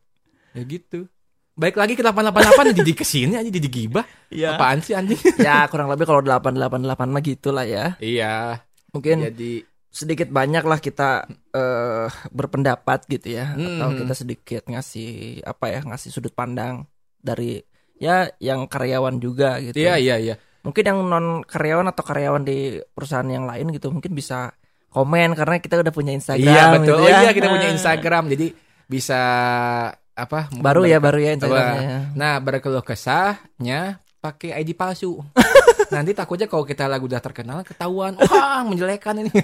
Ya gitu. Baik lagi ke 888 jadi ke sini aja jadi gibah. Iya. Apaan sih anjing? ya kurang lebih kalau 888 mah gitulah ya. iya. Mungkin Jadi sedikit banyak lah kita eh berpendapat gitu ya Hmm. atau kita sedikit ngasih apa ya ngasih sudut pandang dari ya yang karyawan juga gitu. iya iya iya. Mungkin yang non karyawan atau karyawan di perusahaan yang lain gitu mungkin bisa komen karena kita udah punya Instagram Iya betul. gitu Oh ya. iya kita punya Nah, Instagram jadi bisa apa? Baru ya baru ya Instagramnya. Nah, berkeluh kesahnya pakai ID palsu. [LAUGHS] Nanti takutnya kalau kita lagu udah terkenal ketahuan, [LAUGHS] wah menjelekan ini. [LAUGHS]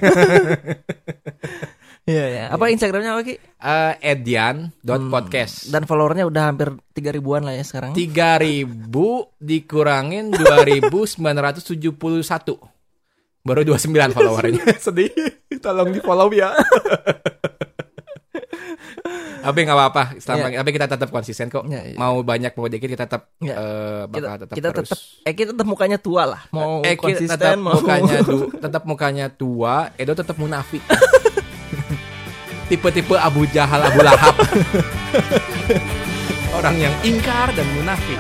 Iya ya. Apa Instagramnya apa Ki? Eh Edian.podcast. Dan followernya udah hampir 3 ribuan lah ya sekarang. 3000 dikurangin 2971. Baru 29 followernya. Sedih. Tolong di follow ya. Tapi nggak apa-apa, selama tapi kita tetap konsisten kok. Iya, iya. Mau banyak mau dikit kita tetap Iya. eh, Kita, bakal tetap kita terus. tetap eh kita tetap mukanya tua lah. Mau Eki konsisten tetap mau mukanya du- [LAUGHS] tetap mukanya tua, Edo tetap munafik. [LAUGHS] Tipe-tipe Abu Jahal, Abu Lahab. [LAUGHS] Orang yang ingkar dan munafik.